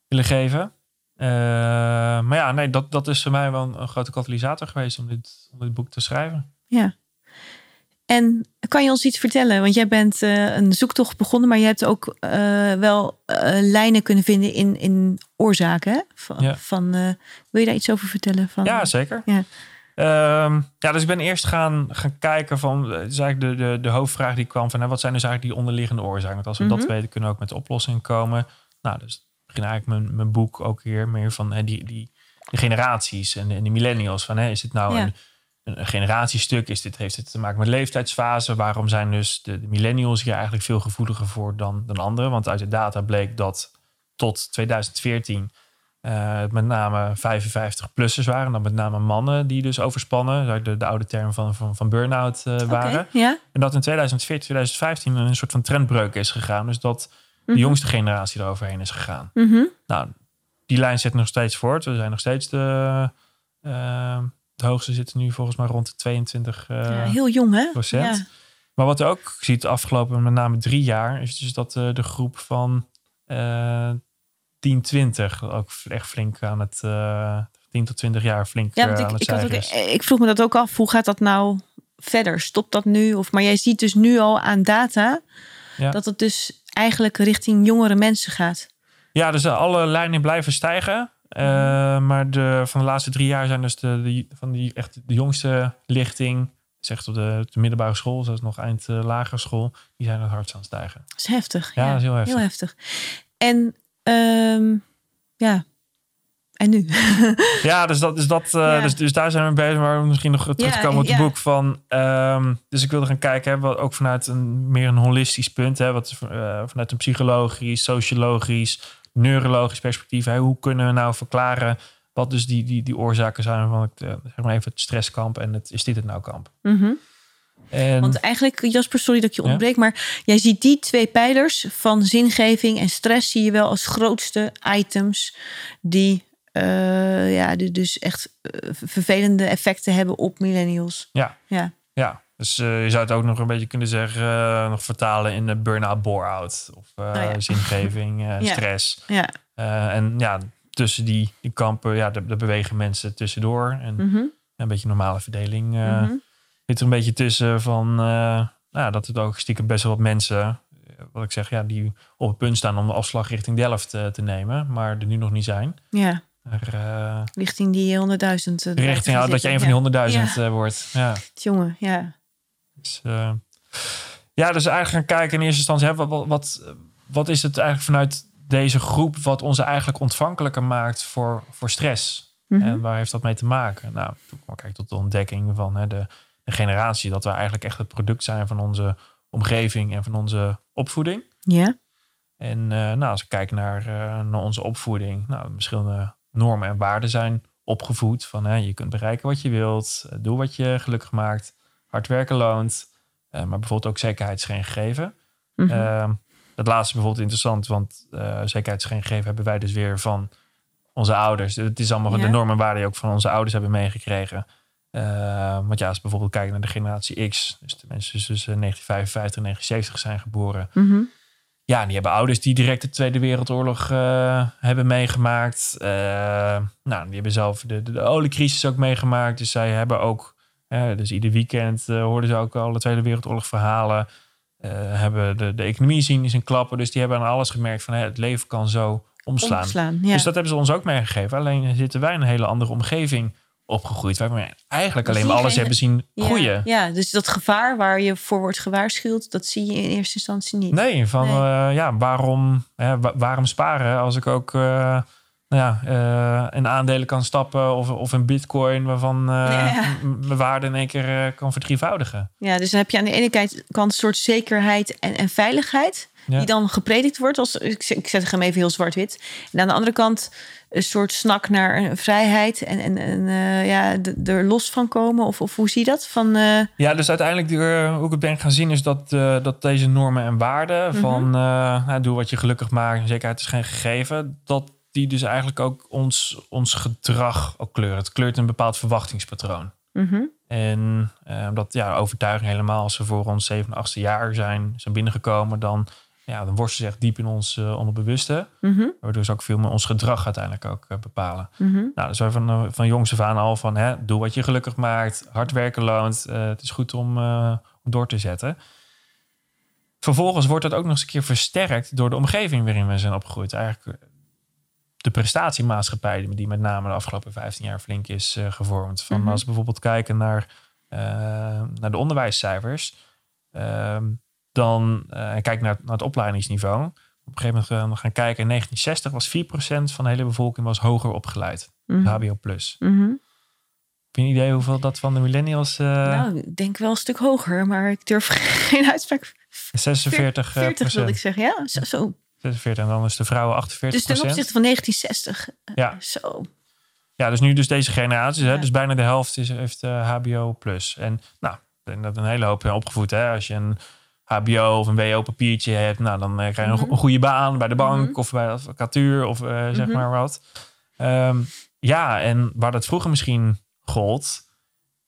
willen geven. Maar ja, nee, dat, dat is voor mij wel een, een grote katalysator geweest om dit, om dit boek te schrijven. Ja. En kan je ons iets vertellen? Want jij bent eh, een zoektocht begonnen, maar je hebt ook eh, wel eh, lijnen kunnen vinden in, in oorzaken. Hè? Van, Ja. van, wil je daar iets over vertellen? Van, Ja, zeker. Ja. Ehm, ja, dus ik ben eerst gaan, gaan kijken van, het is eigenlijk de, de, de hoofdvraag die kwam van, hè, wat zijn dus eigenlijk die onderliggende oorzaken? Want als we Mhm. dat weten, kunnen we ook met de oplossing komen. Nou, dus begin eigenlijk mijn, mijn boek ook hier meer van hè, die, die, de generaties en de, en die millennials. Van, hè, is dit nou Ja. een, een generatiestuk? Is dit, heeft dit te maken met leeftijdsfase? Waarom zijn dus de, de millennials hier eigenlijk veel gevoeliger voor dan, dan anderen? Want uit de data bleek dat tot 2014 eh, met name 55-plussers waren. En dan met name mannen die dus overspannen. De, de oude term van, van, van burn-out eh, waren. En dat in 2014, 2015 een soort van trendbreuk is gegaan. Dus dat de Mhm. jongste generatie eroverheen is gegaan. Mhm. Nou, die lijn zet nog steeds voort. We zijn nog steeds de... eh, de hoogste zitten nu volgens mij rond de 22 eh, Ja, heel jong, hè? procent. Ja. Maar wat je ook ziet de afgelopen met name drie jaar... is dus dat eh, de groep van eh 10, 20 ook echt flink aan het... eh 10 tot 20 jaar flink Ja, eh, want ik, het ik, had ook, ik vroeg me dat ook af. Hoe gaat dat nou verder? Stopt dat nu? Of, maar jij ziet dus nu al aan data Ja. dat het dus eigenlijk richting jongere mensen gaat. Ja, dus eh, alle lijnen blijven stijgen. Eh, maar de, van de laatste drie jaar zijn dus de, de, van die, echt de jongste lichting... zegt op de, de middelbare school, zoals nog eind eh, lagere school... die zijn het hardst aan het stijgen. Dat is heftig. Ja, dat is heel heftig. Heel heftig. En ehm, ja, en nu? Ja, dus, dat, dus, dat, eh, Ja. dus, dus daar zijn we bezig. Maar misschien nog terug te Ja, komen op het ja. boek van... ehm, dus ik wilde gaan kijken, hè, wat, ook vanuit een meer een holistisch punt. Hè, wat, eh, vanuit een psychologisch, sociologisch, neurologisch perspectief. Hè, hoe kunnen we nou verklaren wat dus die, die, die oorzaken zijn van het, eh, zeg maar even het stresskamp en het is dit het nou kamp. Mhm. En, Want eigenlijk, Jasper, sorry dat ik je Ja? ontbreek, maar jij ziet die twee pijlers van zingeving en stress zie je wel als grootste items die, eh, ja, die dus echt eh, vervelende effecten hebben op millennials. Ja. Ja. Ja, dus eh, je zou het ook nog een beetje kunnen zeggen, eh, nog vertalen in de burn-out, bore-out. Of eh, Oh ja. zingeving, Ja. stress. Ja. En ja, tussen die, die kampen, ja, daar daar bewegen mensen tussendoor. En Mhm. een beetje normale verdeling Mhm. zit er een beetje tussen van... nou, dat het ook stiekem best wel wat mensen, wat ik zeg, ja, die op het punt staan om de afslag richting Delft te nemen, maar er nu nog niet zijn. ja, eh, richting die honderdduizend. eh, richting gaan nou, dat je een van die zitten. honderdduizend Ja. eh, wordt. Ja. Jongen, ja. Dus, eh, ja, dus eigenlijk gaan kijken in eerste instantie, hè, wat, wat, wat, is het eigenlijk vanuit deze groep wat ons eigenlijk ontvankelijker maakt voor, voor stress? Mhm. En waar heeft dat mee te maken? Nou, toen ik tot de ontdekking van hè, de, de generatie, dat we eigenlijk echt het product zijn van onze omgeving en van onze opvoeding. Ja. En eh, nou, als ik kijk naar, eh, naar onze opvoeding, nou, verschillende normen en waarden zijn opgevoed. Van hè, je kunt bereiken wat je wilt, doe wat je gelukkig maakt, hard werken loont. Eh, maar bijvoorbeeld ook zekerheid is geen gegeven. Mhm. Ehm, dat laatste is bijvoorbeeld interessant, want eh zekerheid is geen gegeven hebben wij dus weer van onze ouders. Het is allemaal Ja. de normen en waarden die ook van onze ouders hebben meegekregen. Eh, want ja, als we bijvoorbeeld kijken naar de generatie X, dus de mensen tussen 1955 en 1970 zijn geboren, Mhm. ja, die hebben ouders die direct de Tweede Wereldoorlog eh, hebben meegemaakt. Uh, nou, die hebben zelf de, de, de, oliecrisis ook meegemaakt. Dus zij hebben ook, dus ieder weekend hoorden ze ook al de Tweede Wereldoorlog verhalen. hebben de, de economie zien is een klappen. Dus die hebben aan alles gemerkt van het leven kan zo omslaan. Omslaan, ja. Dus dat hebben ze ons ook meegegeven. Alleen zitten wij in een hele andere omgeving opgegroeid. Waar we eigenlijk alleen maar alles hebben zien groeien. Ja, dus dat gevaar waar je voor wordt gewaarschuwd, dat zie je in eerste instantie niet. Nee, van eh, ja, waarom, hè, waarom sparen als ik ook uh, nou ja, uh, in aandelen kan stappen of, of een bitcoin waarvan mijn waarde in één keer kan verdrievoudigen. Ja, dus dan heb je aan de ene kant een soort zekerheid en, en veiligheid. Die dan gepredikt wordt als, ik, ik zet hem even heel zwart-wit. En aan de andere kant een soort snak naar een vrijheid en, en, en uh, ja, er los van komen? Of, of hoe zie je dat? Van, uh... Ja, dus uiteindelijk uh, hoe ik het ben gaan zien is dat, dat deze normen en waarden mhm. van nou, doe wat je gelukkig maakt, zekerheid is geen gegeven, dat die dus eigenlijk ook ons, ons gedrag ook kleuren. Het kleurt een bepaald verwachtingspatroon. Mhm. En omdat ja, overtuiging helemaal, als we voor ons 7 achtste jaar zijn, zijn binnengekomen, dan ja, dan worstelen ze echt diep in ons uh, onderbewuste. Mm Waardoor ze ook veel meer ons gedrag uiteindelijk ook uh, bepalen. Mm -hmm. Nou, dus wij van, uh, van jongs af aan al van hè, doe wat je gelukkig maakt. Hard werken loont. het is goed om, om door te zetten. Vervolgens wordt dat ook nog eens een keer versterkt door de omgeving waarin we zijn opgegroeid. Eigenlijk de prestatiemaatschappij die met name de afgelopen 15 jaar flink is gevormd. Van Mhm. als we bijvoorbeeld kijken naar, naar de onderwijscijfers. Ehm, dan uh, kijk naar, naar het opleidingsniveau. Op een gegeven moment gaan we gaan kijken. In 1960 was 4% van de hele bevolking was hoger opgeleid. Mhm. HBO+. plus. Mhm. Heb je een idee hoeveel dat van de millennials... Nou, ik denk wel een stuk hoger, maar ik durf geen uitspraak. 46 40 procent. wil ik zeggen, ja. Zo, zo. 46 en dan is de vrouwen 48 Dus ten opzichte van 1960. Ja. Zo. Ja, dus nu dus deze generaties. Hè, dus bijna de helft is, heeft uh, HBO+. plus. En nou, ik denk dat een hele hoop opgevoed. Hè, als je een HBO of een WO-papiertje hebt, nou, dan krijg je Mhm. een, een goede baan bij de bank Mhm. of bij de advocatuur of uh, zeg Mhm. maar wat. Um, ja, en waar dat vroeger misschien gold,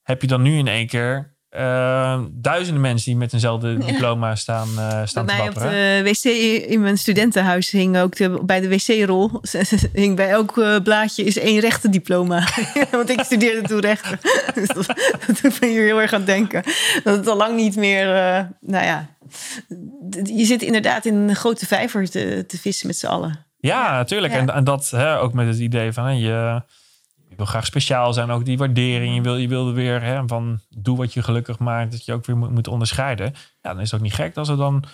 heb je dan nu in één keer uh, duizenden mensen die met eenzelfde diploma staan, uh, staan Bij te mij op wapperen. de wc in mijn studentenhuis hing ook de, bij de wc-rol. hing bij elk uh, blaadje is één rechten diploma. Want ik studeerde toen rechten. dus dat, dat doet me hier heel erg aan denken. Dat het al lang niet meer, uh, nou ja. Je zit inderdaad in een grote vijver te, te vissen met z'n allen. Ja, natuurlijk. Ja. En, en dat hè, ook met het idee van hè, je, je wil graag speciaal zijn, ook die waardering. Je wil, je wil weer hè, van doe wat je gelukkig maakt, dat je ook weer moet, moet onderscheiden. Ja, dan is het ook niet gek als er dan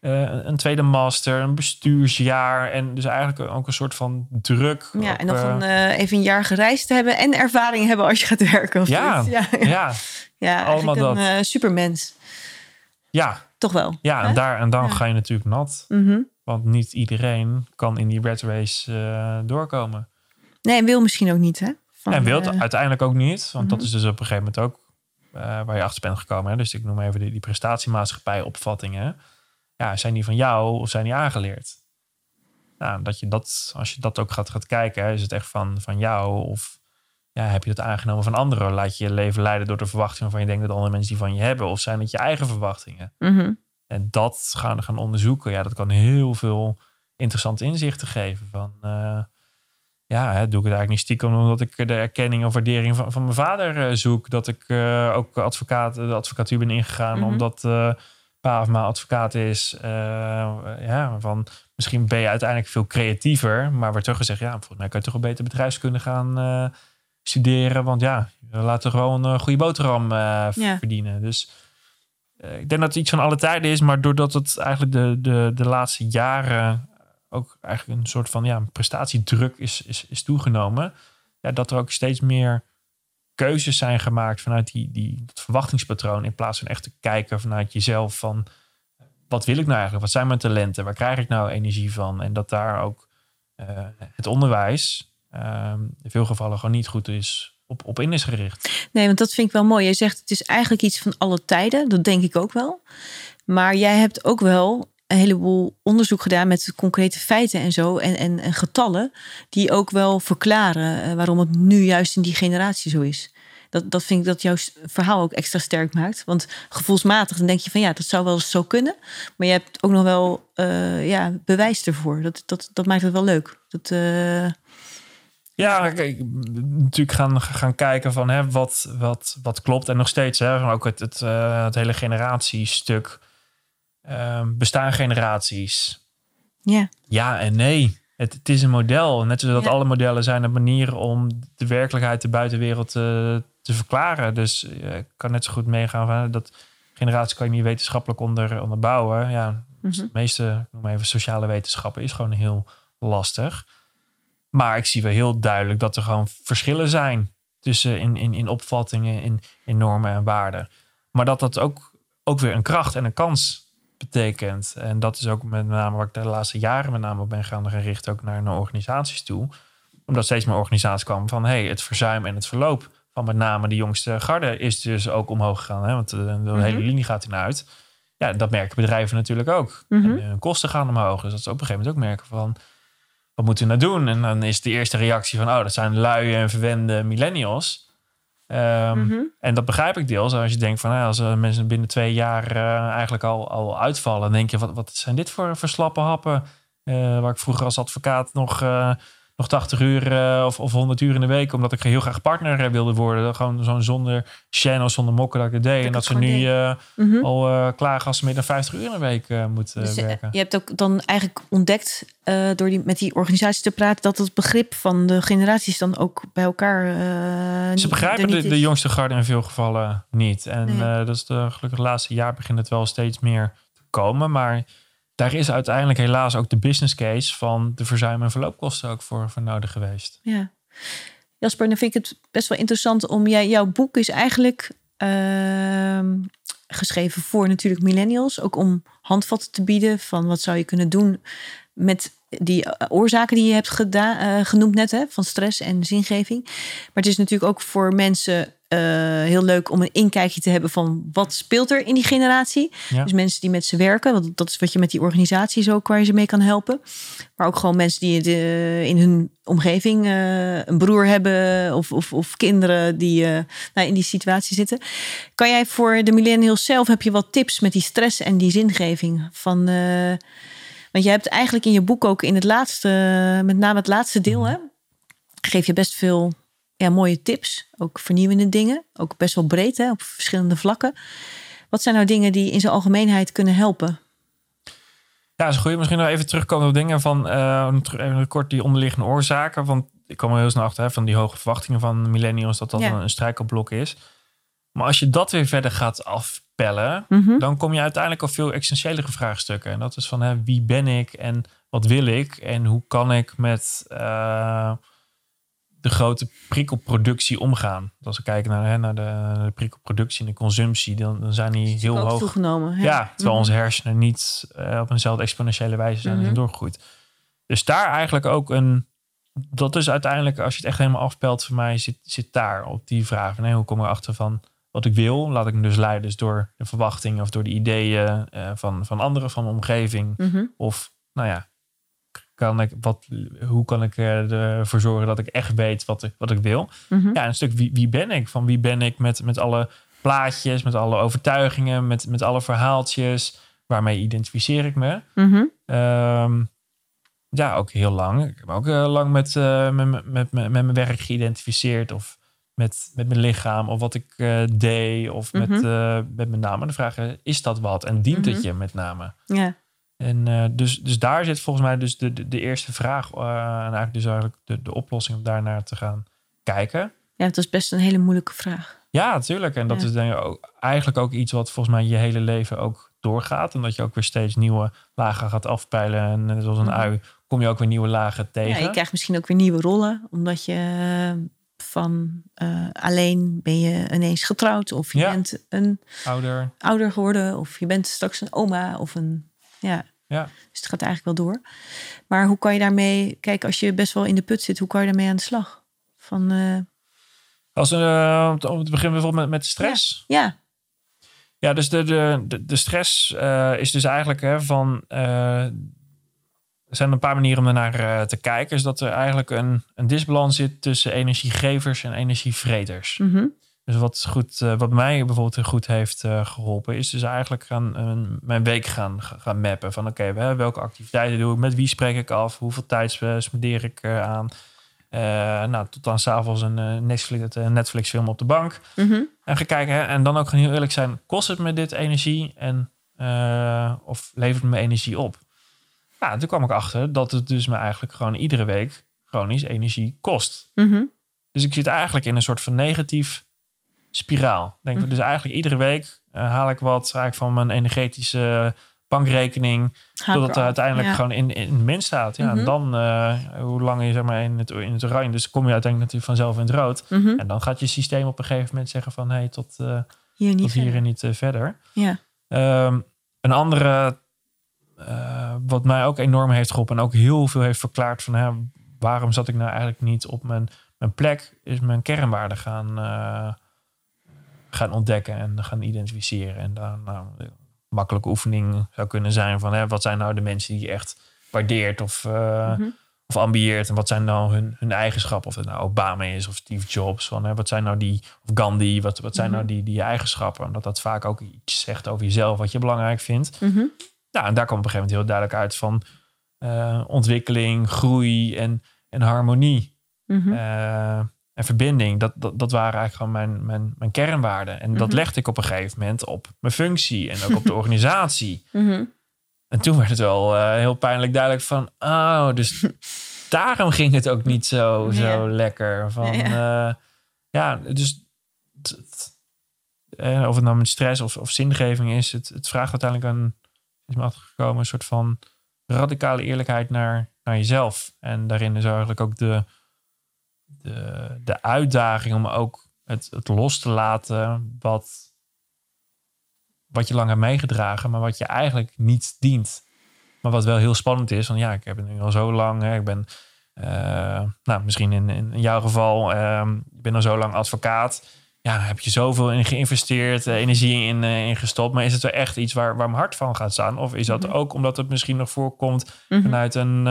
uh, een tweede master, een bestuursjaar en dus eigenlijk ook een soort van druk. Ja, op, en nog een, uh, even een jaar gereisd hebben en ervaring hebben als je gaat werken. Of Ja, ja, ja, ja allemaal een dat. uh, supermens. ja, Toch wel. ja, hè? en, daar, en dan Ja. ga je natuurlijk nat. Mhm. Want niet iedereen kan in die red race doorkomen. Nee, en wil misschien ook niet, hè? Van, en wil het eh, uiteindelijk ook niet. Want dat Mhm. is dus op een gegeven moment ook uh, waar je achter bent gekomen. Hè? Dus ik noem even die, die prestatiemaatschappij opvattingen. Ja, zijn die van jou of zijn die aangeleerd? Nou, dat je dat, als je dat ook gaat, gaat kijken, hè, is het echt van, van jou of ja, heb je dat aangenomen van anderen? Laat je je leven leiden door de verwachtingen waarvan je denkt dat andere mensen die van je hebben? Of zijn het je eigen verwachtingen? mhm. En dat gaan, gaan onderzoeken, ja, dat kan heel veel interessante inzichten geven. Van, uh, ja, hè, doe ik het eigenlijk niet stiekem omdat ik de erkenning of waardering van, van mijn vader uh, zoek. Dat ik uh, ook advocaat, de advocatuur ben ingegaan Mhm. mm -hmm. omdat pa of ma advocaat is. ja, van, misschien ben je uiteindelijk veel creatiever, maar wordt teruggezegd, ja, volgens mij kan je toch een beter bedrijfskunde gaan studeren. Want ja, we laten gewoon een goede boterham ja. verdienen. Dus uh, ik denk dat het iets van alle tijden is, maar doordat het eigenlijk de, de, de laatste jaren ook eigenlijk een soort van ja, prestatiedruk is, is, is toegenomen, ja, dat er ook steeds meer keuzes zijn gemaakt vanuit die, die, dat verwachtingspatroon, in plaats van echt te kijken vanuit jezelf van wat wil ik nou eigenlijk, wat zijn mijn talenten, waar krijg ik nou energie van en dat daar ook uh, het onderwijs uh, in veel gevallen gewoon niet goed is op, op in is gericht. Nee, want dat vind ik wel mooi. Je zegt het is eigenlijk iets van alle tijden. Dat denk ik ook wel. Maar jij hebt ook wel een heleboel onderzoek gedaan met concrete feiten en zo. En, en, en getallen die ook wel verklaren uh, waarom het nu juist in die generatie zo is. Dat, dat vind ik dat jouw verhaal ook extra sterk maakt. Want gevoelsmatig dan denk je van ja, dat zou wel eens zo kunnen. Maar je hebt ook nog wel eh, ja, bewijs ervoor. Dat, dat, dat maakt het wel leuk. Dat, eh, Ja, kijk, natuurlijk gaan, gaan kijken van hè, wat, wat, wat klopt. En nog steeds, hè, ook het, het, eh, het hele generatiestuk. Ehm, bestaan generaties? ja. Ja en nee. Het, het is een model. Net zoals dat Ja. alle modellen zijn een manier om de werkelijkheid, de buitenwereld te, te verklaren. Dus eh, ik kan net zo goed meegaan van dat generatie kan je niet wetenschappelijk onder, onderbouwen. Ja, Mhm. de meeste, ik noem maar even sociale wetenschappen, is gewoon heel lastig. Maar ik zie wel heel duidelijk dat er gewoon verschillen zijn tussen in, in, in opvattingen, in, in normen en waarden. Maar dat dat ook, ook weer een kracht en een kans betekent. En dat is ook met name waar ik de laatste jaren met name op ben gaan richten, ook naar, naar organisaties toe. Omdat steeds meer organisaties kwamen van hey, het verzuim en het verloop van met name de jongste garde is dus ook omhoog gegaan. Hè? Want de, de hele linie gaat ernaar uit. Ja, dat merken bedrijven natuurlijk ook. Mhm. En hun kosten gaan omhoog. Dus dat ze op een gegeven moment ook merken van... wat moeten we nou doen? En dan is de eerste reactie van... oh, dat zijn luie en verwende millennials. Ehm, Mhm. En dat begrijp ik deels. Als je denkt van... nou, als eh, mensen binnen twee jaar eh, eigenlijk al, al uitvallen... dan denk je, wat, wat zijn dit voor, slappe happen? Eh, waar ik vroeger als advocaat nog... nog 80 uur eh, of, of 100 uur in de week, omdat ik heel graag partner eh, wilde worden. Gewoon zo'n zonder channel, zonder mokken dat ik het deed. en dat ze nu eh, Mhm. al eh, klagen als ze meer dan 50 uur in de week moet Dus, werken. je hebt ook dan eigenlijk ontdekt door die, met die organisatie te praten dat het begrip van de generaties dan ook bij elkaar. Ze begrijpen de, jongste garde in veel gevallen niet. En Nee. dat is de, gelukkig het laatste jaar begint het wel steeds meer te komen. Maar daar is uiteindelijk helaas ook de business case van de verzuim- en verloopkosten ook voor, voor nodig geweest. Ja. Jasper, dan vind ik het best wel interessant om jij, jouw boek is eigenlijk ehm, geschreven voor natuurlijk millennials, ook om handvatten te bieden van wat zou je kunnen doen met die eh, oorzaken die je hebt gedaan, eh, genoemd net, hè, van stress en zingeving. Maar het is natuurlijk ook voor mensen eh, heel leuk om een inkijkje te hebben van wat speelt er in die generatie. Ja. Dus mensen die met ze werken, want dat is wat je met die organisaties ook waar je ze mee kan helpen. Maar ook gewoon mensen die de, in hun omgeving eh, een broer hebben of, of, of kinderen die eh, nou, in die situatie zitten. Kan jij voor de millennials zelf, heb je wat tips met die stress en die zingeving? Van, eh, want je hebt eigenlijk in je boek ook in het laatste, met name het laatste deel, hè, geef je best veel ja, mooie tips. Ook vernieuwende dingen. Ook best wel breed hè, op verschillende vlakken. Wat zijn nou dingen die in zijn algemeenheid kunnen helpen? Ja, dat is goed. Misschien nog even terugkomen op dingen van terug- even kort die onderliggende oorzaken. Want ik kwam er heel snel achter hè, van die hoge verwachtingen van millennials dat dat Ja. een, een strijkelblok is. Maar als je dat weer verder gaat afpellen, Mhm. dan kom je uiteindelijk op veel essentiëlere vraagstukken. En dat is van hè, wie ben ik en wat wil ik en hoe kan ik met eh, de grote prikkelproductie omgaan. Als we kijken naar, hè, naar de, de prikkelproductie en de consumptie, dan, dan zijn die heel hoog. toegenomen. hè? Ja, terwijl Mhm. onze hersenen niet eh, op eenzelfde exponentiële wijze zijn, zijn doorgegroeid. Dus daar eigenlijk ook een. Dat is uiteindelijk, als je het echt helemaal afpelt, voor mij zit, zit daar op die vraag. Van, hè, hoe kom ik erachter van wat ik wil? Laat ik me dus leiden dus door de verwachtingen of door de ideeën eh, van, van anderen, van mijn omgeving. Mhm. Of, nou ja, kan ik, wat, hoe kan ik eh, ervoor zorgen dat ik echt weet wat ik, wat ik wil? Mhm. Ja, een stuk wie, wie ben ik? Van wie ben ik met, met alle plaatjes, met alle overtuigingen, met, met alle verhaaltjes. Waarmee identificeer ik me? Mhm. Ehm, ja, ook heel lang. Ik heb ook heel lang met, eh, met, met, met, met mijn werk geïdentificeerd. Of met, met mijn lichaam. Of wat ik eh, deed. Of met, Mhm. eh, met mijn name. De vraag is, is dat wat? En dient het je met name? Ja. En eh, dus, dus daar zit volgens mij dus de, de, de eerste vraag. eh, en eigenlijk dus eigenlijk de, de oplossing om daarnaar te gaan kijken. ja, dat is best een hele moeilijke vraag. Ja, natuurlijk. En dat Ja. is denk ik ook, eigenlijk ook iets wat volgens mij je hele leven ook doorgaat. En dat je ook weer steeds nieuwe lagen gaat afpeilen. En net zoals een Mhm. ui kom je ook weer nieuwe lagen tegen. Ja, je krijgt misschien ook weer nieuwe rollen, omdat je eh, van alleen ben je ineens getrouwd of je Ja. bent een Ouder. ouder geworden of je bent straks een oma of een ja. Ja. Dus het gaat eigenlijk wel door. Maar hoe kan je daarmee, kijk, als je best wel in de put zit, hoe kan je daarmee aan de slag? Van eh, Als uh, om te beginnen bijvoorbeeld met, met stress. ja, Ja, dus de, de, de, stress eh, is dus eigenlijk hè, van. er zijn een paar manieren om ernaar eh, te kijken. Is dat er eigenlijk een, een disbalans zit tussen energiegevers en energievreters. mhm, Dus wat, goed, uh, wat mij bijvoorbeeld goed heeft uh, geholpen, is dus eigenlijk gaan, uh, mijn week gaan, gaan mappen. Van oké, okay, welke activiteiten doe ik, met wie spreek ik af, hoeveel tijd spendeer ik aan. nou, tot dan s'avonds een Netflix, Netflix film op de bank. Mm -hmm. En gaan kijken. Hè, en dan ook gewoon heel eerlijk zijn, kost het me dit energie? En, of levert het me energie op? Nou, toen kwam ik achter dat het dus me eigenlijk gewoon iedere week chronisch energie kost. Mm -hmm. Dus ik zit eigenlijk in een soort van negatief spiraal. Denk mm. Dus eigenlijk iedere week uh, haal ik wat eigenlijk van mijn energetische bankrekening. Haak totdat er uiteindelijk ja. gewoon in, in min staat. Ja, Mm -hmm. En dan, uh, hoe lang je zeg maar in het, in het oranje. Dus kom je uiteindelijk natuurlijk vanzelf in het rood. Mm -hmm. En dan gaat je systeem op een gegeven moment zeggen van... hé, hey, tot, uh, hier tot hier en niet verder. Ja. Um, een andere... wat mij ook enorm heeft geholpen... en ook heel veel heeft verklaard van... Hè, waarom zat ik nou eigenlijk niet op mijn, mijn plek... is mijn kernwaarde gaan gaan ontdekken en gaan identificeren. En dan nou, een makkelijke oefening zou kunnen zijn van hè, wat zijn nou de mensen die je echt waardeert of, uh, Mhm. mm -hmm. of ambieert. En wat zijn nou hun, hun eigenschappen. Of het nou Obama is of Steve Jobs. Van, hè, wat zijn nou die, of Gandhi, wat, wat zijn Mhm. nou die, die eigenschappen. Omdat dat vaak ook iets zegt over jezelf wat je belangrijk vindt. Mhm. Nou, en daar komt op een gegeven moment heel duidelijk uit van uh, ontwikkeling, groei en, en harmonie. Mhm. Uh, en verbinding, dat, dat, dat waren eigenlijk gewoon mijn, mijn, mijn kernwaarden. En dat Mhm. legde ik op een gegeven moment op mijn functie en ook op de organisatie. Mhm. En toen werd het wel uh, heel pijnlijk duidelijk van, oh, dus daarom ging het ook niet zo, zo Ja. lekker. Van, Ja. ja, dus eh, of het nou met stress of, of zingeving is, het, het vraagt uiteindelijk een, is me achtergekomen, een soort van radicale eerlijkheid naar, naar jezelf. En daarin is eigenlijk ook de, de, de uitdaging om ook het, het los te laten wat, wat je lang hebt meegedragen, maar wat je eigenlijk niet dient. Maar wat wel heel spannend is, van ja, ik heb het nu al zo lang. Hè, ik ben, uh, nou, misschien in, in jouw geval, uh, ik ben al zo lang advocaat. Ja, heb je zoveel in geïnvesteerd, uh, energie in, uh, in gestopt. Maar is het wel echt iets waar, waar mijn hart van gaat staan? Of is dat Mhm. ook omdat het misschien nog voorkomt Mhm. vanuit een...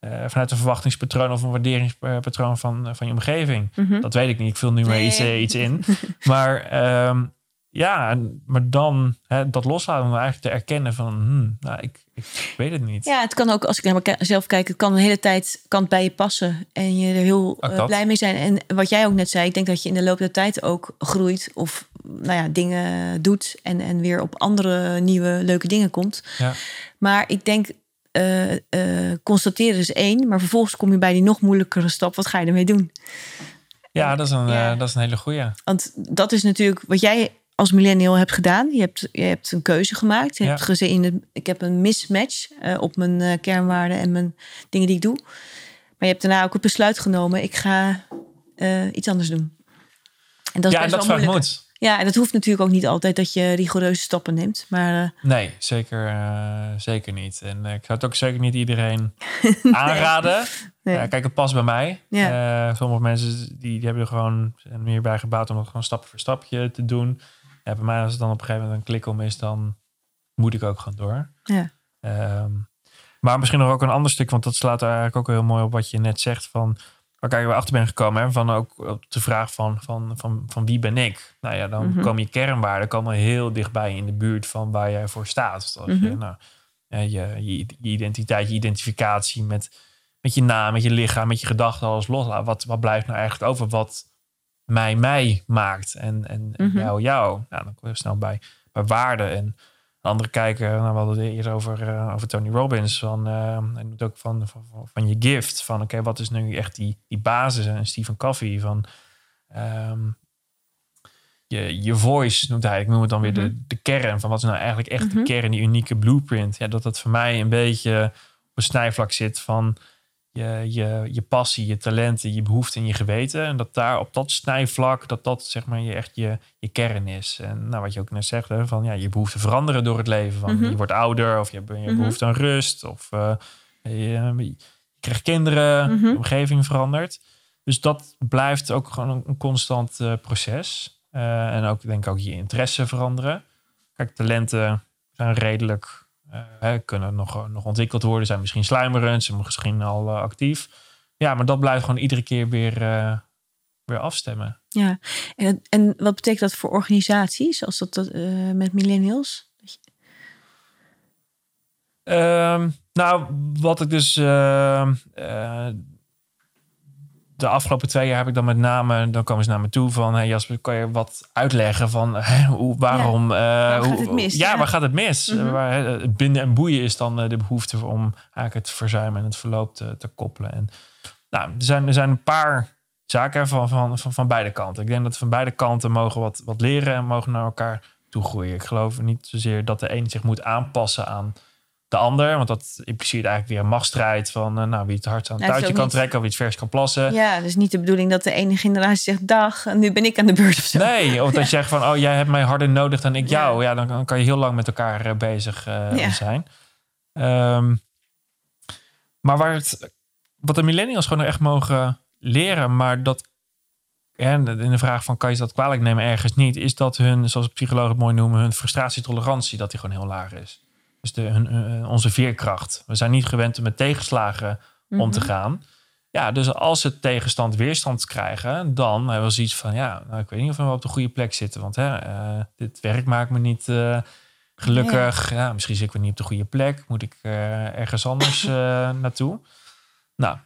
Uh, vanuit een verwachtingspatroon of een waarderingspatroon van, van je omgeving. Mhm. Dat weet ik niet. Ik vul nu maar iets, uh, iets in. maar um, ja, maar dan hè, dat loslaten om eigenlijk te erkennen van, hmm, nou, ik, ik weet het niet. Ja, het kan ook, als ik naar mezelf kijk, het kan de hele tijd kan bij je passen. En je er heel uh, blij mee zijn. En wat jij ook net zei, ik denk dat je in de loop der tijd ook groeit. Of nou ja, dingen doet. En, en weer op andere nieuwe leuke dingen komt. Ja. Maar ik denk, uh, uh, constateren is één. Maar vervolgens kom je bij die nog moeilijkere stap. Wat ga je ermee doen? Ja, dat is een, Ja. uh, dat is een hele goeie. Want dat is natuurlijk wat jij als millennial hebt gedaan. Je hebt, je hebt een keuze gemaakt. Je Ja. hebt gezien, ik heb een mismatch uh, op mijn uh, kernwaarden en mijn dingen die ik doe. Maar je hebt daarna ook het besluit genomen, ik ga uh, iets anders doen. En dat is ja, en dat wel moeilijk. Ja, en dat hoeft natuurlijk ook niet altijd dat je rigoureuze stappen neemt. Maar uh, Nee, zeker, uh, zeker niet. En uh, ik zou het ook zeker niet iedereen aanraden. nee. Kijk, het past bij mij. Ja. Sommige mensen die, die hebben er gewoon zijn meer bij gebouwd om het gewoon stap voor stapje te doen. Ja, bij mij als het dan op een gegeven moment een klik om is, dan moet ik ook gewoon door. ja. Um, maar misschien nog ook een ander stuk, want dat slaat er eigenlijk ook heel mooi op wat je net zegt van waar we achter ben gekomen. Hè, van ook op de vraag van, van, van, van wie ben ik? Nou ja, dan Mhm. komen je kernwaarden komen heel dichtbij in de buurt van waar jij voor staat. Dus als je, Mhm. nou, je, je, je identiteit, je identificatie met, met je naam, met je lichaam, met je gedachten alles loslaat. Wat, wat blijft nou eigenlijk over wat mij mij maakt en, en, en Mhm. jou jou? Nou, dan kom je snel bij, bij waarden en andere kijken, nou, we hadden het eerder over, uh, over Tony Robbins. Van, uh, noemt ook van, van, van je gift. Van oké, okay, wat is nu echt die, die basis? En Stephen Covey van um, je, je voice noemt hij. Ik noem het dan weer Mhm. de, de kern. Van wat is nou eigenlijk echt Mhm. de kern, die unieke blueprint. Ja, dat dat voor mij een beetje op een snijvlak zit van je, je, je passie, je talenten, je behoeften en je geweten. En dat daar op dat snijvlak, dat dat zeg maar je echt je, je kern is. En nou, wat je ook net zegt, hè, van ja, je behoeften veranderen door het leven. Van, Mhm. Je wordt ouder of je hebt je Mhm. behoefte aan rust. Of uh, je, je, krijgt kinderen, Mhm. de omgeving verandert. Dus dat blijft ook gewoon een, een constant uh, proces. Uh, en ook denk ik ook je interesse veranderen. Kijk, talenten zijn redelijk uh, kunnen nog, nog ontwikkeld worden, zijn misschien sluimerend, zijn misschien al uh, actief. Ja, maar dat blijft gewoon iedere keer weer, weer afstemmen. Ja, en, en wat betekent dat voor organisaties, als dat eh, met millennials? Ehm, nou, wat ik dus ehm, eh, de afgelopen twee jaar heb ik dan met name, dan komen ze naar me toe van, hey Jasper, kan je wat uitleggen van hè, hoe, waarom, eh, Waar gaat hoe- het mis? Ja, Ja. waar gaat het mis? Mhm. Eh, waar, het binden en boeien is dan eh, de behoefte om eigenlijk het verzuim en het verloop te, te koppelen. En nou, er zijn, er zijn een paar zaken van, van, van, van beide kanten. Ik denk dat van beide kanten mogen wat, wat leren en mogen naar elkaar toe groeien. Ik geloof niet zozeer dat de een zich moet aanpassen aan de ander. Want dat impliceert eigenlijk weer een machtsstrijd van eh, nou, wie het hardst aan het touwtje kan niet- trekken of wie het vers kan plassen. Ja, dus niet de bedoeling dat de ene generatie zegt dag en nu ben ik aan de beurt of zo. Nee, of dat je zegt van, oh, jij hebt mij harder nodig dan ik jou. Ja, dan, dan kan je heel lang met elkaar eh, bezig eh, zijn. Ehm, maar waar het, wat de millennials gewoon echt mogen leren, maar dat, ja, in de vraag van, kan je dat kwalijk nemen? Ergens niet, is dat hun, zoals psychologen het mooi noemen, hun frustratietolerantie, dat die gewoon heel laag is. Dus de, hun, hun- onze veerkracht. We zijn niet gewend om met tegenslagen om te Mhm. gaan. Ja, dus als ze tegenstand weerstand krijgen, dan hebben we zoiets van, ja, nou, ik weet niet of we op de goede plek zitten. Want hè, eh, dit werk maakt me niet eh, gelukkig. Ja. misschien zit ik weer niet op de goede plek. Moet ik eh, ergens anders eh, naartoe? Nou,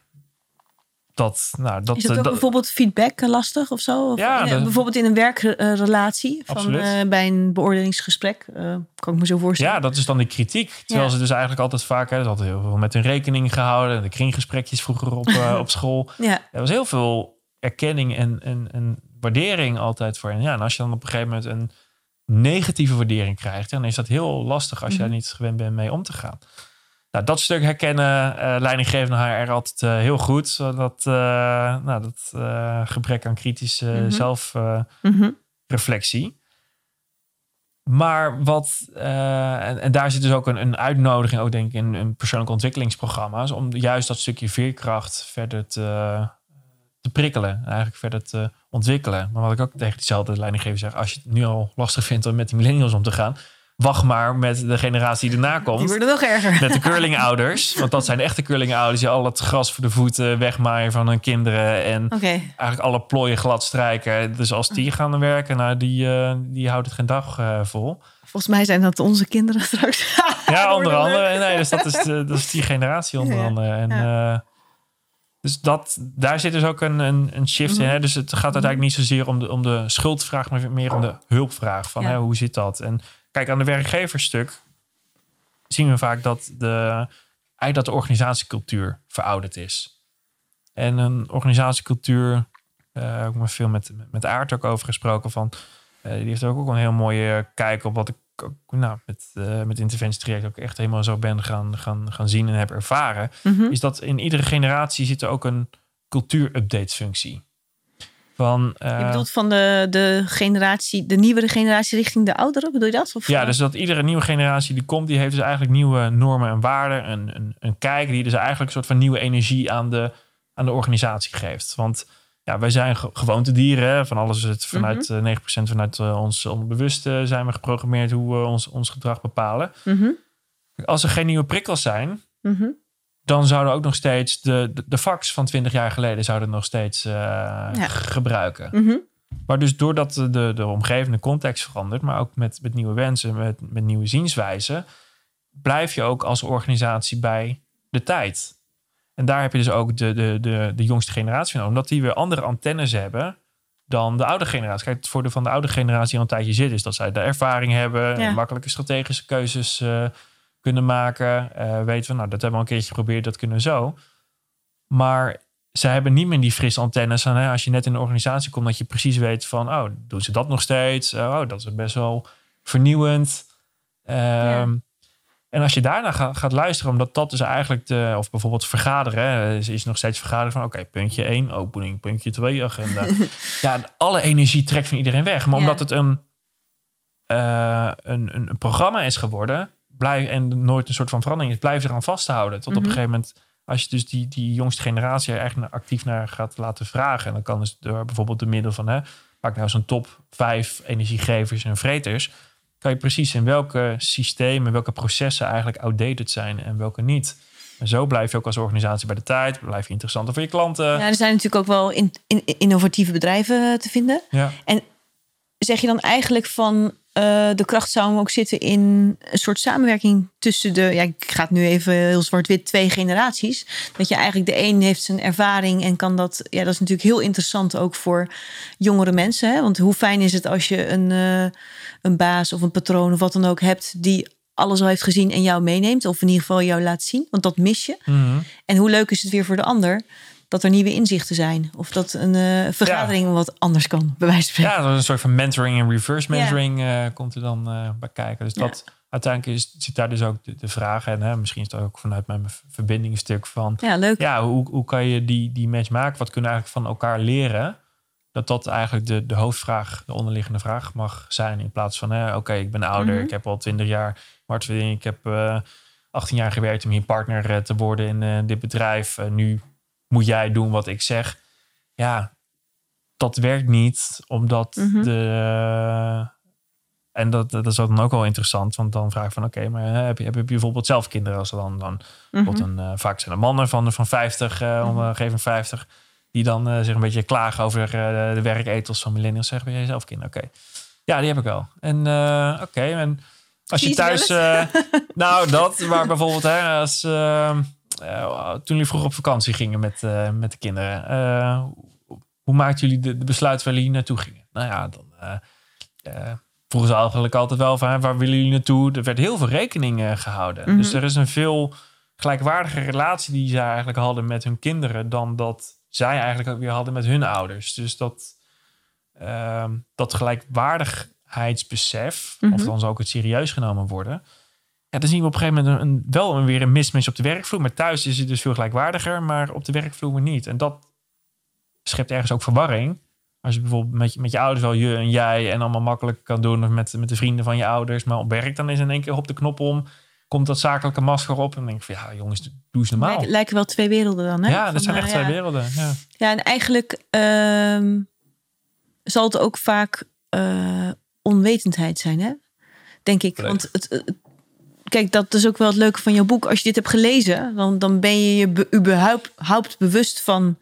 dat, nou, dat, Is dat ook dat- bijvoorbeeld feedback lastig of zo? Of, Ja, bijvoorbeeld in een werkrelatie van, eh, bij een beoordelingsgesprek. eh, kan ik me zo voorstellen. Ja, dat is dan de kritiek. Terwijl Ja. ze dus eigenlijk altijd vaak... Hè, is altijd heel veel met hun rekening gehouden. De kringgesprekjes vroeger op, eh, op school. Ja, Er was heel veel erkenning en, en, en waardering altijd voor hen. Ja, en als je dan op een gegeven moment een negatieve waardering krijgt... dan is dat heel lastig als je Mhm. daar niet gewend bent mee om te gaan. Nou, dat stuk herkennen eh leidinggevende HR altijd eh, heel goed. Zodat eh, nou, dat gebrek aan kritische Mhm. zelfreflectie... Mhm. Maar wat, en, en daar zit dus ook een, een uitnodiging, ook denk ik, in, in persoonlijke ontwikkelingsprogramma's, om juist dat stukje veerkracht verder te, te prikkelen, en eigenlijk verder te ontwikkelen. Maar wat ik ook tegen diezelfde leidinggever zeg, als je het nu al lastig vindt om met die millennials om te gaan, wacht maar met de generatie die erna die komt. worden nog erger. Met de curlingouders. Want dat zijn de echte curlingouders die al het gras voor de voeten wegmaaien van hun kinderen. En eigenlijk alle plooien glad strijken. Dus als die gaan werken, nou, die, eh, die houdt het geen dag eh, vol. volgens mij zijn dat onze kinderen straks. Ja, onder andere. Nee, dus dat is, de, dat is die generatie onder andere. En, Ja. eh, dus dat, daar zit dus ook een, een, een shift in. Hè? Dus het gaat uiteindelijk niet zozeer om de, om de schuldvraag, maar meer om de hulpvraag. Van Ja. hè, hoe zit dat? En kijk, aan de werkgeversstuk zien we vaak dat, de, eigenlijk dat de organisatiecultuur verouderd is. En een organisatiecultuur, ik heb er veel met, met Aart ook over gesproken. Van, eh, die heeft ook een heel mooie kijk op wat ik ook nou, met, eh met interventietraject ook echt helemaal zo ben gaan, gaan, gaan zien en heb ervaren. Mhm. Is dat in iedere generatie zit er ook een cultuur-update functie. Van, eh, Je bedoelt van de, de generatie, de nieuwere generatie richting de oudere, bedoel je dat? Of, Ja, eh, dus dat iedere nieuwe generatie die komt, die heeft dus eigenlijk nieuwe normen en waarden. Een, een, een kijk die dus eigenlijk een soort van nieuwe energie aan de, aan de organisatie geeft. Want ja, wij zijn ge- gewoontedieren. hè. Van alles is het vanuit eh 9% vanuit eh, ons onbewuste zijn we geprogrammeerd hoe we ons, ons gedrag bepalen. mhm, Als er geen nieuwe prikkels zijn, mhm. Dan zouden ook nog steeds de, de, de fax van 20 jaar geleden zouden nog steeds eh, gebruiken. Mhm. Maar dus doordat de, de, de omgevende context verandert, maar ook met, met nieuwe wensen, met, met nieuwe zienswijzen, blijf je ook als organisatie bij de tijd. En daar heb je dus ook de, de, de, de jongste generatie van, omdat die weer andere antennes hebben dan de oude generatie. Kijk, het voordeel van de oude generatie die al een tijdje zit, is dat zij de ervaring hebben, Ja. makkelijke strategische keuzes eh, kunnen maken. eh weten van, nou, dat hebben we al een keertje geprobeerd, dat kunnen we zo. Maar zij hebben niet meer die frisse antennes aan. Hè? Als je net in een organisatie komt, dat je precies weet van, oh, doen ze dat nog steeds? Oh, dat is best wel vernieuwend. Ehm, En als je daarna gaat, gaat luisteren, omdat dat dus eigenlijk de, of bijvoorbeeld vergaderen, hè, is, is nog steeds vergaderen van, oké, puntje 1, opening, puntje 2, agenda. ja, en alle energie trekt van iedereen weg. Maar Ja. omdat het een, eh, een, een, een programma is geworden, blijf, en nooit een soort van verandering is, blijf eraan vasthouden. Tot op Mhm. een gegeven moment als je dus die, die jongste generatie er echt actief naar gaat laten vragen. En dan kan dus door bijvoorbeeld de middel van, hè, pak nou zo'n top vijf energiegevers en vreters. Kan je precies in welke systemen, welke processen eigenlijk outdated zijn en welke niet. En zo blijf je ook als organisatie bij de tijd. Blijf je interessanter voor je klanten. Ja, er zijn natuurlijk ook wel in, in- innovatieve bedrijven te vinden. Ja. Zeg je dan eigenlijk van eh, de kracht zou hem ook zitten in een soort samenwerking tussen de, ja, ik ga het nu even heel zwart-wit, twee generaties. Dat je eigenlijk de een heeft zijn ervaring en kan dat, ja, dat is natuurlijk heel interessant ook voor jongere mensen. Hè? Want hoe fijn is het als je een, eh, een baas of een patroon of wat dan ook hebt die alles al heeft gezien en jou meeneemt, of in ieder geval jou laat zien, want dat mis je. Mhm. En hoe leuk is het weer voor de ander dat er nieuwe inzichten zijn, of dat een eh, vergadering wat anders kan, bij wijze van spreken. Ja, dat is een soort van mentoring en reverse Ja. mentoring eh, komt er dan eh, bij kijken. Dus Ja. dat uiteindelijk is, zit daar dus ook de, de vraag. En hè, misschien is het ook vanuit mijn verbindingstuk van... Ja, leuk. Ja, hoe, hoe kan je die, die match maken? Wat kunnen we eigenlijk van elkaar leren? Dat dat eigenlijk de, de hoofdvraag, de onderliggende vraag mag zijn. In plaats van, oké, ik ben ouder. Mhm. Ik heb al twintig jaar. Ik heb eh 18 jaar gewerkt om hier partner te worden in dit bedrijf. Nu moet jij doen wat ik zeg. Ja, dat werkt niet, omdat Mhm. de... En dat, dat is dan ook wel interessant, want dan vraag ik van oké, maar heb, je, heb je bijvoorbeeld zelf kinderen? Als er dan, dan bijvoorbeeld een, eh, vaak zijn er mannen van, van 50, eh om een gegeven 50, die dan eh, zich een beetje klagen over eh, de werkethos van millennials. Zeggen, ben jij zelf kinderen? Oké. Ja, die heb ik wel. En oké, en als je thuis... nou, dat, maar bijvoorbeeld hè, als, toen jullie vroeg op vakantie gingen met, eh, met de kinderen. eh, hoe maakten jullie de, de besluit waar jullie naartoe gingen? Nou ja, dan eh, eh, vroegen ze eigenlijk altijd wel van waar willen jullie naartoe? Er werd heel veel rekening eh, gehouden. Mhm. Dus er is een veel gelijkwaardige relatie die zij eigenlijk hadden met hun kinderen dan dat zij eigenlijk ook weer hadden met hun ouders. Dus dat, dat gelijkwaardigheidsbesef, Mhm. of dan zou ook het serieus genomen worden. Ja, dan zien we op een gegeven moment een, een- wel een, weer een mismatch op de werkvloer. Maar thuis is het dus veel gelijkwaardiger, maar op de werkvloer niet. En dat schept ergens ook verwarring. Als je bijvoorbeeld met, je- met je ouders wel je en jij en allemaal makkelijk kan doen. Of met, met de vrienden van je ouders. Maar op werk dan is in één keer op de knop om. Komt dat zakelijke masker op. En dan denk ik van ja jongens, doe eens normaal. Lijken, lijken wel twee werelden dan, hè? ja, Van, dat zijn eh, echt twee werelden. Ja. Ja, en eigenlijk ehm, zal het ook vaak eh, onwetendheid zijn, hè? Denk ik. Want het, het- kijk, dat is ook wel het leuke van jouw boek. Als je dit hebt gelezen, dan, dan ben je je be, überhaupt, bewust van,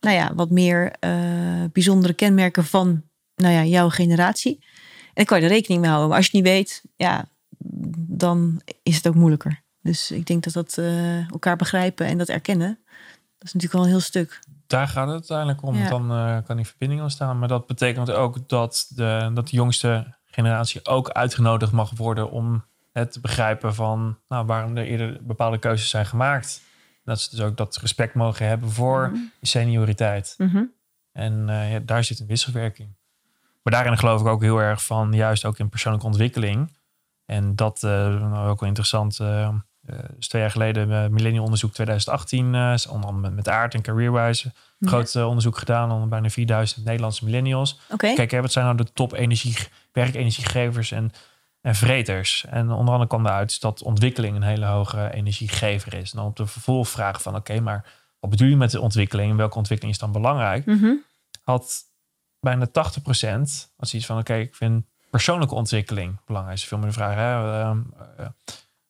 nou ja, wat meer eh, bijzondere kenmerken van, nou ja, jouw generatie. En dan kan je er rekening mee houden. Maar als je het niet weet, ja, dan is het ook moeilijker. Dus ik denk dat dat eh, elkaar begrijpen en dat erkennen, dat is natuurlijk wel een heel stuk. Daar gaat het uiteindelijk om. Ja. Dan eh, kan die verbinding ontstaan. Maar dat betekent ook dat de, dat de jongste generatie ook uitgenodigd mag worden om het begrijpen van nou, waarom er eerder bepaalde keuzes zijn gemaakt. Dat ze dus ook dat respect mogen hebben voor Mhm. senioriteit. Mhm. En eh, ja, daar zit een wisselwerking. Maar daarin geloof ik ook heel erg van, juist ook in persoonlijke ontwikkeling. En dat nou, ook wel interessant. is twee jaar geleden uh, Millennium Onderzoek 2018, eh, is onder andere met, met Aard en Careerwise, Ja. groot onderzoek gedaan onder bijna 4000 Nederlandse millennials. Kijk, hè, wat zijn nou de top energie, werkenergiegevers en, en vreters? En onder andere kwam eruit dat ontwikkeling een hele hoge energiegever is. En dan op de vervolgvraag van, oké, maar wat bedoel je met de ontwikkeling? En welke ontwikkeling is dan belangrijk? Mhm. had bijna 80% als iets van oké, ik vind persoonlijke ontwikkeling belangrijk. Is veel meer de vraag, hè, ehm, eh,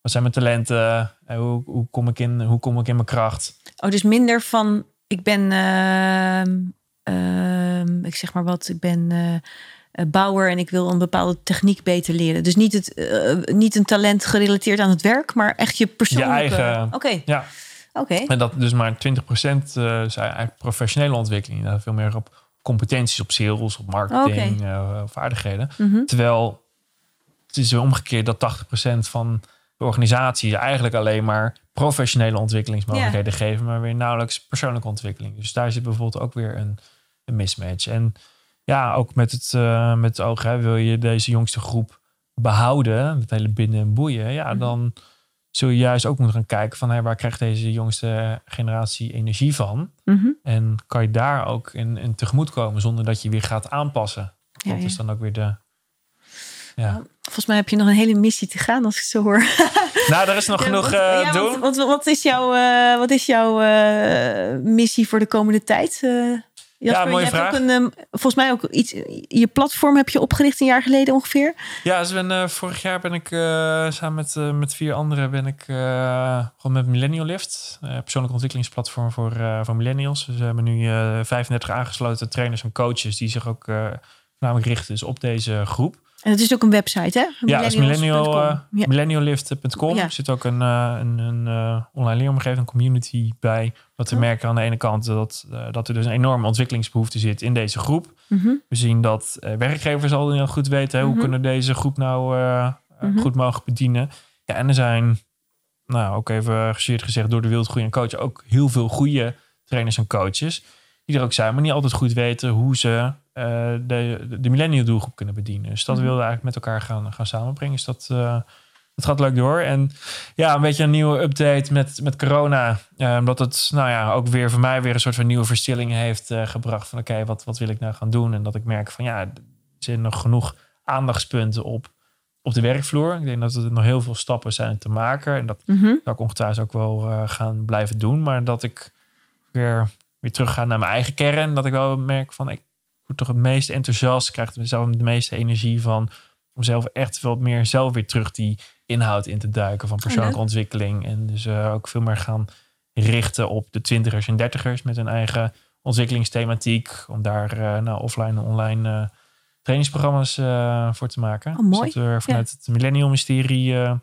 wat zijn mijn talenten? Eh, hoe, hoe, kom ik in, hoe kom ik in mijn kracht? Oh, dus minder van ik ben, ehm, ehm, ik zeg maar wat, ik ben eh, bouwer en ik wil een bepaalde techniek beter leren. Dus niet, het, eh, niet een talent gerelateerd aan het werk, maar echt je persoonlijke. eigen- Oké, Ja, oké. en dat dus maar 20% eh is eigenlijk professionele ontwikkeling. Dat veel meer op competenties, op sales, op marketing, eh, vaardigheden. Mhm. Terwijl het is omgekeerd dat 80% van de organisatie eigenlijk alleen maar professionele ontwikkelingsmogelijkheden geven, maar weer nauwelijks persoonlijke ontwikkeling. Dus daar zit bijvoorbeeld ook weer een, een mismatch. En ja, ook met het, eh, met het oog, hè, wil je deze jongste groep behouden, het hele binnen en boeien, ja, Mhm. dan zul je juist ook moeten gaan kijken van hé, waar krijgt deze jongste generatie energie van? Mhm. En kan je daar ook in, in tegemoet komen zonder dat je weer gaat aanpassen? Ja, dat ja. is dan ook weer de. Ja. Volgens mij heb je nog een hele missie te gaan als ik het zo hoor. Nou, er is nog Ja, genoeg wat- eh ja, doen. Wat, wat, wat is jouw, eh, wat is jouw eh, missie voor de komende tijd? Jasper, mooie je hebt vraag. ook een, ehm, volgens mij ook iets. Je platform heb je opgericht een jaar geleden ongeveer. Ja, dus ben, eh, vorig jaar ben ik eh, samen met, eh, met vier anderen ben ik gewoon met Millennial Lift, persoonlijk ontwikkelingsplatform voor, voor millennials. Dus we hebben nu eh 35 aangesloten trainers en coaches die zich ook namelijk richten dus op deze groep. En het is ook een website, hè? Ja, is millennial, eh, ja. millenniallift.com. Ja. Er zit ook een, eh, een, een eh, online leeromgeving, een community bij. Wat we Oh. merken aan de ene kant dat, dat er dus een enorme ontwikkelingsbehoefte zit in deze groep. Mhm. We zien dat werkgevers al heel goed weten hè, Mhm. hoe kunnen deze groep nou Mhm. goed mogelijk bedienen. Ja, en er zijn, nou ook even gezeerd gezegd, door de wildgroei en coach ook heel veel goede trainers en coaches. Die er ook zijn, maar niet altijd goed weten hoe ze eh, de, de millennial doelgroep kunnen bedienen. Dus dat Mhm. wilden we eigenlijk met elkaar gaan, gaan samenbrengen. Dus dat, eh, dat gaat leuk door. En ja, een beetje een nieuwe update met, met corona. Omdat het nou ja, ook weer voor mij weer een soort van nieuwe verstilling heeft gebracht. Van oké, wat, wat wil ik nou gaan doen? En dat ik merk van ja, er zijn nog genoeg aandachtspunten op, op de werkvloer. Ik denk dat er nog heel veel stappen zijn te maken. En dat Mhm. zou ik ongetwijfeld ook wel gaan blijven doen. Maar dat ik weer, weer terug ga naar mijn eigen kern. Dat ik wel merk van ik word toch het meest enthousiast. Ik krijg er zelf de meeste energie van. Om zelf echt veel meer zelf weer terug die inhoud in te duiken van persoonlijke ontwikkeling. En dus eh, ook veel meer gaan richten op de twintigers en dertigers met hun eigen ontwikkelingsthematiek. Om daar eh, nou, offline en online eh, trainingsprogramma's voor te maken. Oh, mooi. Dus dat we vanuit het Millennium Mysterie eh,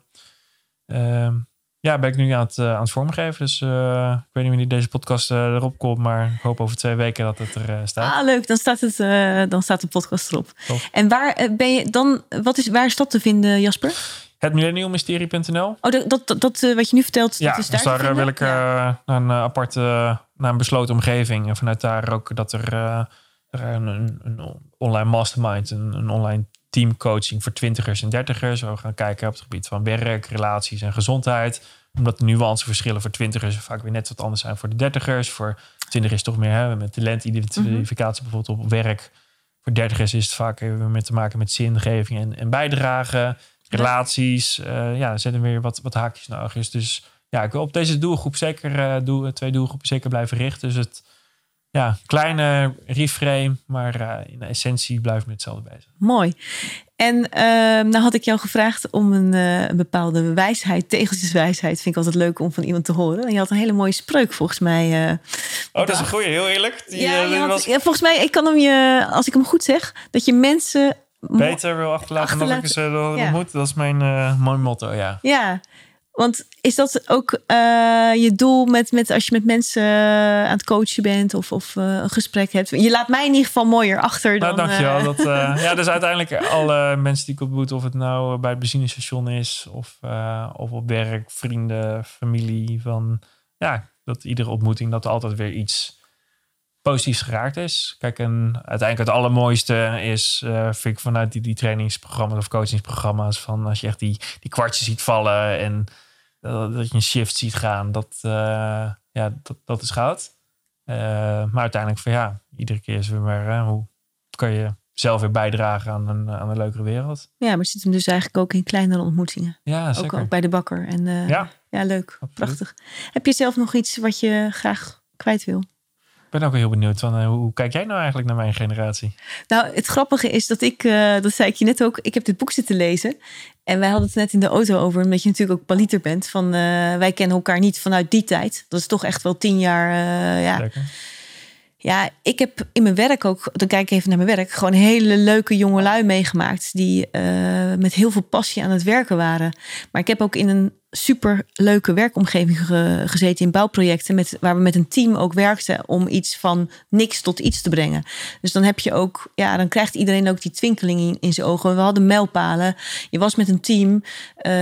ehm, ja, ben ik nu aan het, eh, aan het vormgeven. Dus eh, ik weet niet wanneer deze podcast eh, erop komt, maar ik hoop over twee weken dat het er staat. Ah, leuk. Dan staat, het, dan staat de podcast erop. Tof. En waar ben je dan? Wat is, waar is dat te vinden, Jasper? Het millenniummysterie.nl. Oh, dat, dat, dat wat je nu vertelt, Ja, dat is daar dus daar wil ik Ja. naar een aparte, naar een besloten omgeving. En vanuit daar ook dat er, er een, een, een online mastermind, een, een online teamcoaching voor twintigers en dertigers. We gaan kijken op het gebied van werk, relaties en gezondheid. Omdat de nuanceverschillen voor twintigers vaak weer net wat anders zijn voor de dertigers. Voor twintigers toch meer hè, met talentidentificatie bijvoorbeeld op werk. Voor dertigers is het vaak even met te maken met zingeving en, en bijdragen. Relaties, eh, ja, er zitten weer wat, wat haakjes is. Dus ja, ik wil op deze doelgroep zeker, doel, twee doelgroepen zeker blijven richten. Dus het ja, kleine reframe, maar eh, in de essentie blijf ik met hetzelfde bezig. Mooi. En ehm, nou had ik jou gevraagd om een, een bepaalde wijsheid, tegeltjeswijsheid, vind ik altijd leuk om van iemand te horen. En je had een hele mooie spreuk volgens mij. eh, Oh, dat is een goeie, heel eerlijk. Die, ja, je die had- was ja, volgens mij, ik kan hem je, als ik hem goed zeg, dat je mensen. beter wil achterlaten, dan ik Achterlaten, ze uh, ja. ontmoet. Dat is mijn eh mooi motto, ja. Ja, want is dat ook eh, je doel met, met als je met mensen eh, aan het coachen bent of, of eh, een gesprek hebt? Je laat mij in ieder geval mooier achter dan. Nou, dankjewel. eh, Dat, ja, dus uiteindelijk alle mensen die ik ontmoet, of het nou bij het benzinestation is, of, of op werk, vrienden, familie, van ja, dat iedere ontmoeting dat er altijd weer iets positiefs geraakt is. Kijk, en uiteindelijk het allermooiste is, vind ik vanuit die, die trainingsprogramma's of coachingsprogramma's, van als je echt die, die kwartjes ziet vallen en dat, dat je een shift ziet gaan, dat, eh, ja, dat, dat is goud. Eh, maar uiteindelijk van ja, iedere keer is weer maar hoe kan je zelf weer bijdragen aan een, aan een leukere wereld. Ja, maar zit hem dus eigenlijk ook in kleinere ontmoetingen. Ja, Ook, zeker. ook bij de bakker. En, eh, Ja, ja, leuk. Absoluut. Prachtig. Heb je zelf nog iets wat je graag kwijt wil? Ik ben ook heel benieuwd van eh, hoe, kijk jij nou eigenlijk naar mijn generatie? Nou, het grappige is dat ik, eh, dat zei ik je net ook, ik heb dit boek zitten lezen. En wij hadden het net in de auto over, omdat je natuurlijk ook paliter bent. Van, eh, wij kennen elkaar niet vanuit die tijd. Dat is toch echt wel tien jaar. eh, ja. Lekker. Ja, ik heb in mijn werk ook, dan kijk ik even naar mijn werk, gewoon hele leuke jongelui meegemaakt. Die eh, met heel veel passie aan het werken waren. Maar ik heb ook in een super leuke werkomgeving ge- gezeten in bouwprojecten. Met, waar we met een team ook werkten om iets van niks tot iets te brengen. Dus dan heb je ook, ja, dan krijgt iedereen ook die twinkeling in, in zijn ogen. We hadden mijlpalen. Je was met een team. eh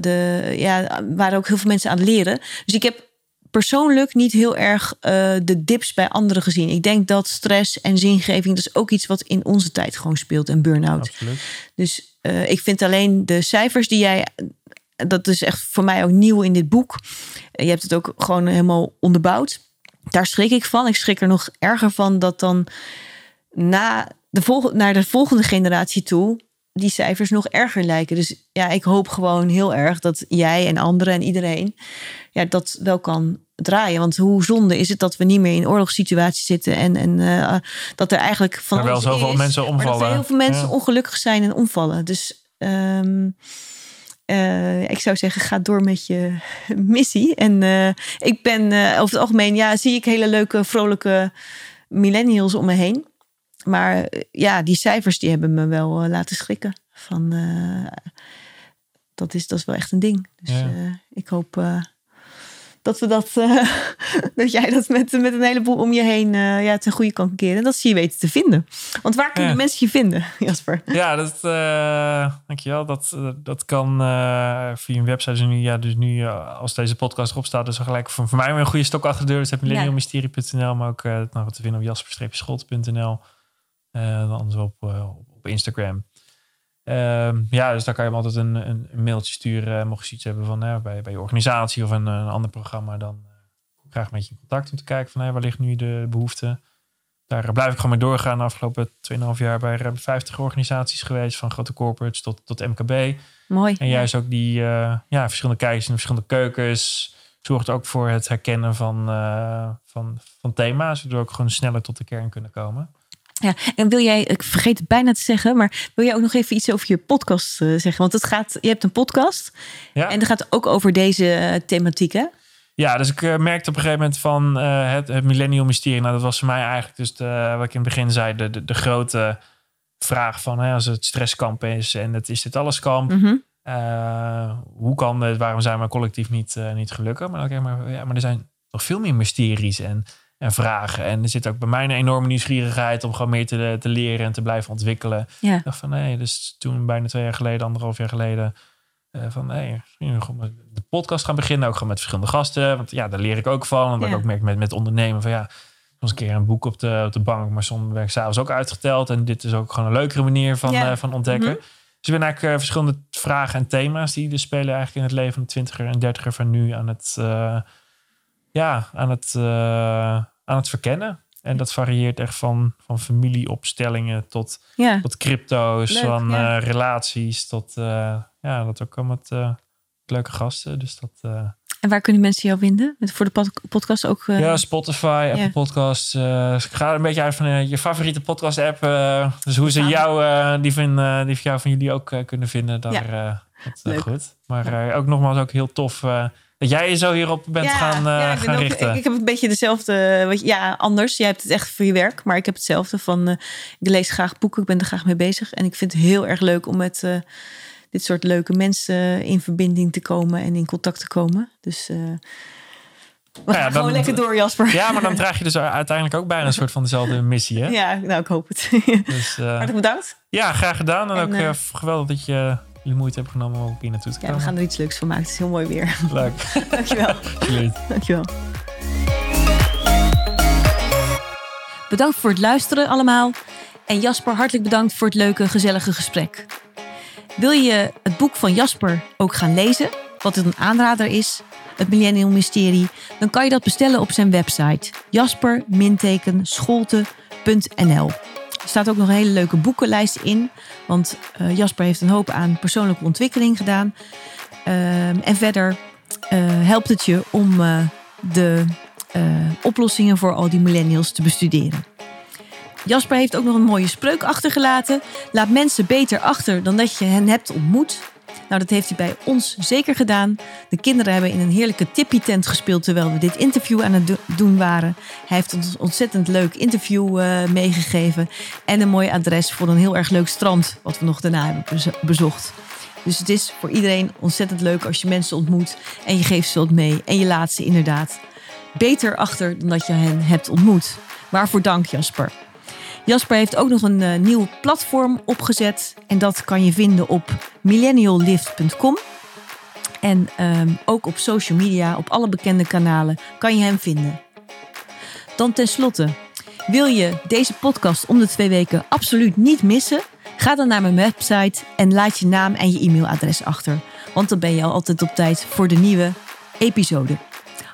de, ja, waren ook heel veel mensen aan het leren. Dus ik heb persoonlijk niet heel erg eh, de dips bij anderen gezien. Ik denk dat stress en zingeving, dat is ook iets wat in onze tijd gewoon speelt. En burn-out. Absoluut. Dus eh, ik vind alleen de cijfers die jij. Dat is echt voor mij ook nieuw in dit boek. Je hebt het ook gewoon helemaal onderbouwd. Daar schrik ik van. Ik schrik er nog erger van dat dan na de volgende, naar de volgende generatie toe die cijfers nog erger lijken. Dus ja, ik hoop gewoon heel erg dat jij en anderen en iedereen ja, dat wel kan draaien. Want hoe zonde is het dat we niet meer in oorlogssituaties zitten en, en eh, dat er eigenlijk van Maar wel zoveel is, mensen maar dat er omvallen. heel veel mensen Ja. ongelukkig zijn en omvallen. Dus ehm, eh, ik zou zeggen, ga door met je missie. En eh, ik ben over het algemeen, ja, zie ik hele leuke, vrolijke millennials om me heen. Maar eh, ja, die cijfers die hebben me wel eh, laten schrikken. Van, eh, dat, is, dat is wel echt een ding. Dus Ja. ik hoop dat we dat, dat jij dat met, met een heleboel om je heen eh, ja, ten goede kan keren. En dat ze je weten te vinden. Want waar kunnen Ja. mensen je vinden, Jasper? Ja, dat, eh, dankjewel. Dat, dat kan via een website. Dus nu, ja, dus nu als deze podcast erop staat, is er gelijk voor, voor mij weer een goede stok achter de deur. Dus heb millenniummysterie.nl, maar ook nog te vinden op jasper-scholt.nl. Eh dan anders op, eh, op Instagram. Ehm, ja, dus daar kan je hem altijd een, een, mailtje sturen. eh, mocht je iets hebben van bij, bij je organisatie of een, een ander programma, dan graag met je in contact om te kijken van waar ligt nu de behoefte. Daar blijf ik gewoon mee doorgaan. De afgelopen 2,5 jaar bij ruim 50 organisaties geweest. Van grote corporates tot, tot MKB. Mooi. En juist ook die ja, verschillende kijkers in verschillende keukens. Zorgt ook voor het herkennen van, van, van thema's. Waardoor we ook gewoon sneller tot de kern kunnen komen. Ja, en wil jij, ik vergeet het bijna te zeggen, maar wil jij ook nog even iets over je podcast eh, zeggen? Want het gaat, je hebt een podcast Ja, en dat gaat ook over deze eh, thematiek, hè? ja dus ik eh, merkte op een gegeven moment van het, het millennium mysterie. Nou, dat was voor mij eigenlijk dus de, wat ik in het begin zei. De, de, de grote vraag van hè, als het stresskamp is en het is dit alles kamp. Mhm. Eh, hoe kan het? Waarom zijn we collectief niet, niet gelukkig? Maar, oké, maar, ja, maar er zijn nog veel meer mysteries en, en vragen. En er zit ook bij mij een enorme nieuwsgierigheid om gewoon meer te, te leren en te blijven ontwikkelen. Ja. Ik dacht van nee, dus toen bijna twee jaar geleden, anderhalf jaar geleden, eh, van nee, de podcast gaan beginnen. Ook gewoon met verschillende gasten. Want ja, daar leer ik ook van. En wat Ja. ik ook merk met, met ondernemen van ja, soms een keer een boek op de, op de bank, maar soms ben ik s'avonds ook uitgeteld. En dit is ook gewoon een leukere manier van, Ja. eh, van ontdekken. Mhm. Dus ik ben eigenlijk eh, verschillende vragen en thema's die dus spelen eigenlijk in het leven van de twintiger en dertiger van nu aan het, ja, aan het, aan het verkennen. En dat varieert echt van, van familieopstellingen tot, Ja. tot crypto's, Leuk, van ja. eh, relaties tot, eh, ja, dat ook allemaal met eh, leuke gasten. Dus dat, En waar kunnen mensen jou vinden? Met- Voor de pod- podcast ook? ja, Spotify, Apple ja. Podcasts. ik ga een beetje uit van je favoriete podcast app. dus hoe ze jou, die, van, die van jou van jullie ook kunnen vinden. Daar, Ja. dat, goed. Maar ook nogmaals ook heel tof dat jij je zo hierop bent gaan, ja, ik, gaan ook- richten. ik, ik heb een beetje dezelfde, wat ja, anders. Jij hebt het echt voor je werk, maar ik heb hetzelfde van, eh, ik lees graag boeken, ik ben er graag mee bezig. En ik vind het heel erg leuk om met eh, dit soort leuke mensen in verbinding te komen en in contact te komen. Dus we ja, gaan dan- gewoon lekker door, Jasper. ja, maar dan draag je dus uiteindelijk ook bijna een soort van dezelfde missie. Hè? Ja, nou, ik hoop het. Dus, eh, Hartelijk bedankt. ja, graag gedaan. En, En, ook geweldig dat je je moeite hebt genomen om ook hier naartoe te Ja, komen. we gaan er iets leuks van maken. Het is heel mooi weer. Leuk. Dankjewel. Absoluut. Dankjewel. Bedankt voor het luisteren allemaal. En Jasper, hartelijk bedankt voor het leuke, gezellige gesprek. Wil je het boek van Jasper ook gaan lezen, wat een aanrader is, het Millennium Mysterie, dan kan je dat bestellen op zijn website jasper-scholte.nl. Er staat ook nog een hele leuke boekenlijst in, want eh, Jasper heeft een hoop aan persoonlijke ontwikkeling gedaan. Ehm, en verder eh, helpt het je om eh, de oplossingen voor al die millennials te bestuderen. Jasper heeft ook nog een mooie spreuk achtergelaten. Laat mensen beter achter dan dat je hen hebt ontmoet. Nou, dat heeft hij bij ons zeker gedaan. De kinderen hebben in een heerlijke tippie-tent gespeeld terwijl we dit interview aan het do- doen waren. Hij heeft ons een ontzettend leuk interview eh, meegegeven. En een mooi adres voor een heel erg leuk strand, wat we nog daarna hebben bezo- bezocht. Dus het is voor iedereen ontzettend leuk als je mensen ontmoet en je geeft ze wat mee. En je laat ze inderdaad beter achter dan dat je hen hebt ontmoet. Waarvoor dank, Jasper. Jasper heeft ook nog een eh, nieuw platform opgezet. En dat kan je vinden op millenniallift.com. En ehm, ook op social media, op alle bekende kanalen, kan je hem vinden. Dan tenslotte, wil je deze podcast om de twee weken absoluut niet missen? Ga dan naar mijn website en laat je naam en je e-mailadres achter. Want dan ben je al altijd op tijd voor de nieuwe episode.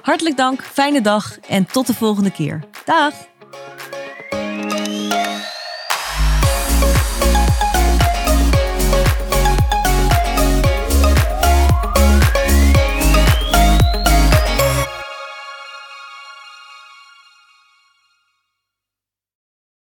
Hartelijk dank, fijne dag en tot de volgende keer. Dag!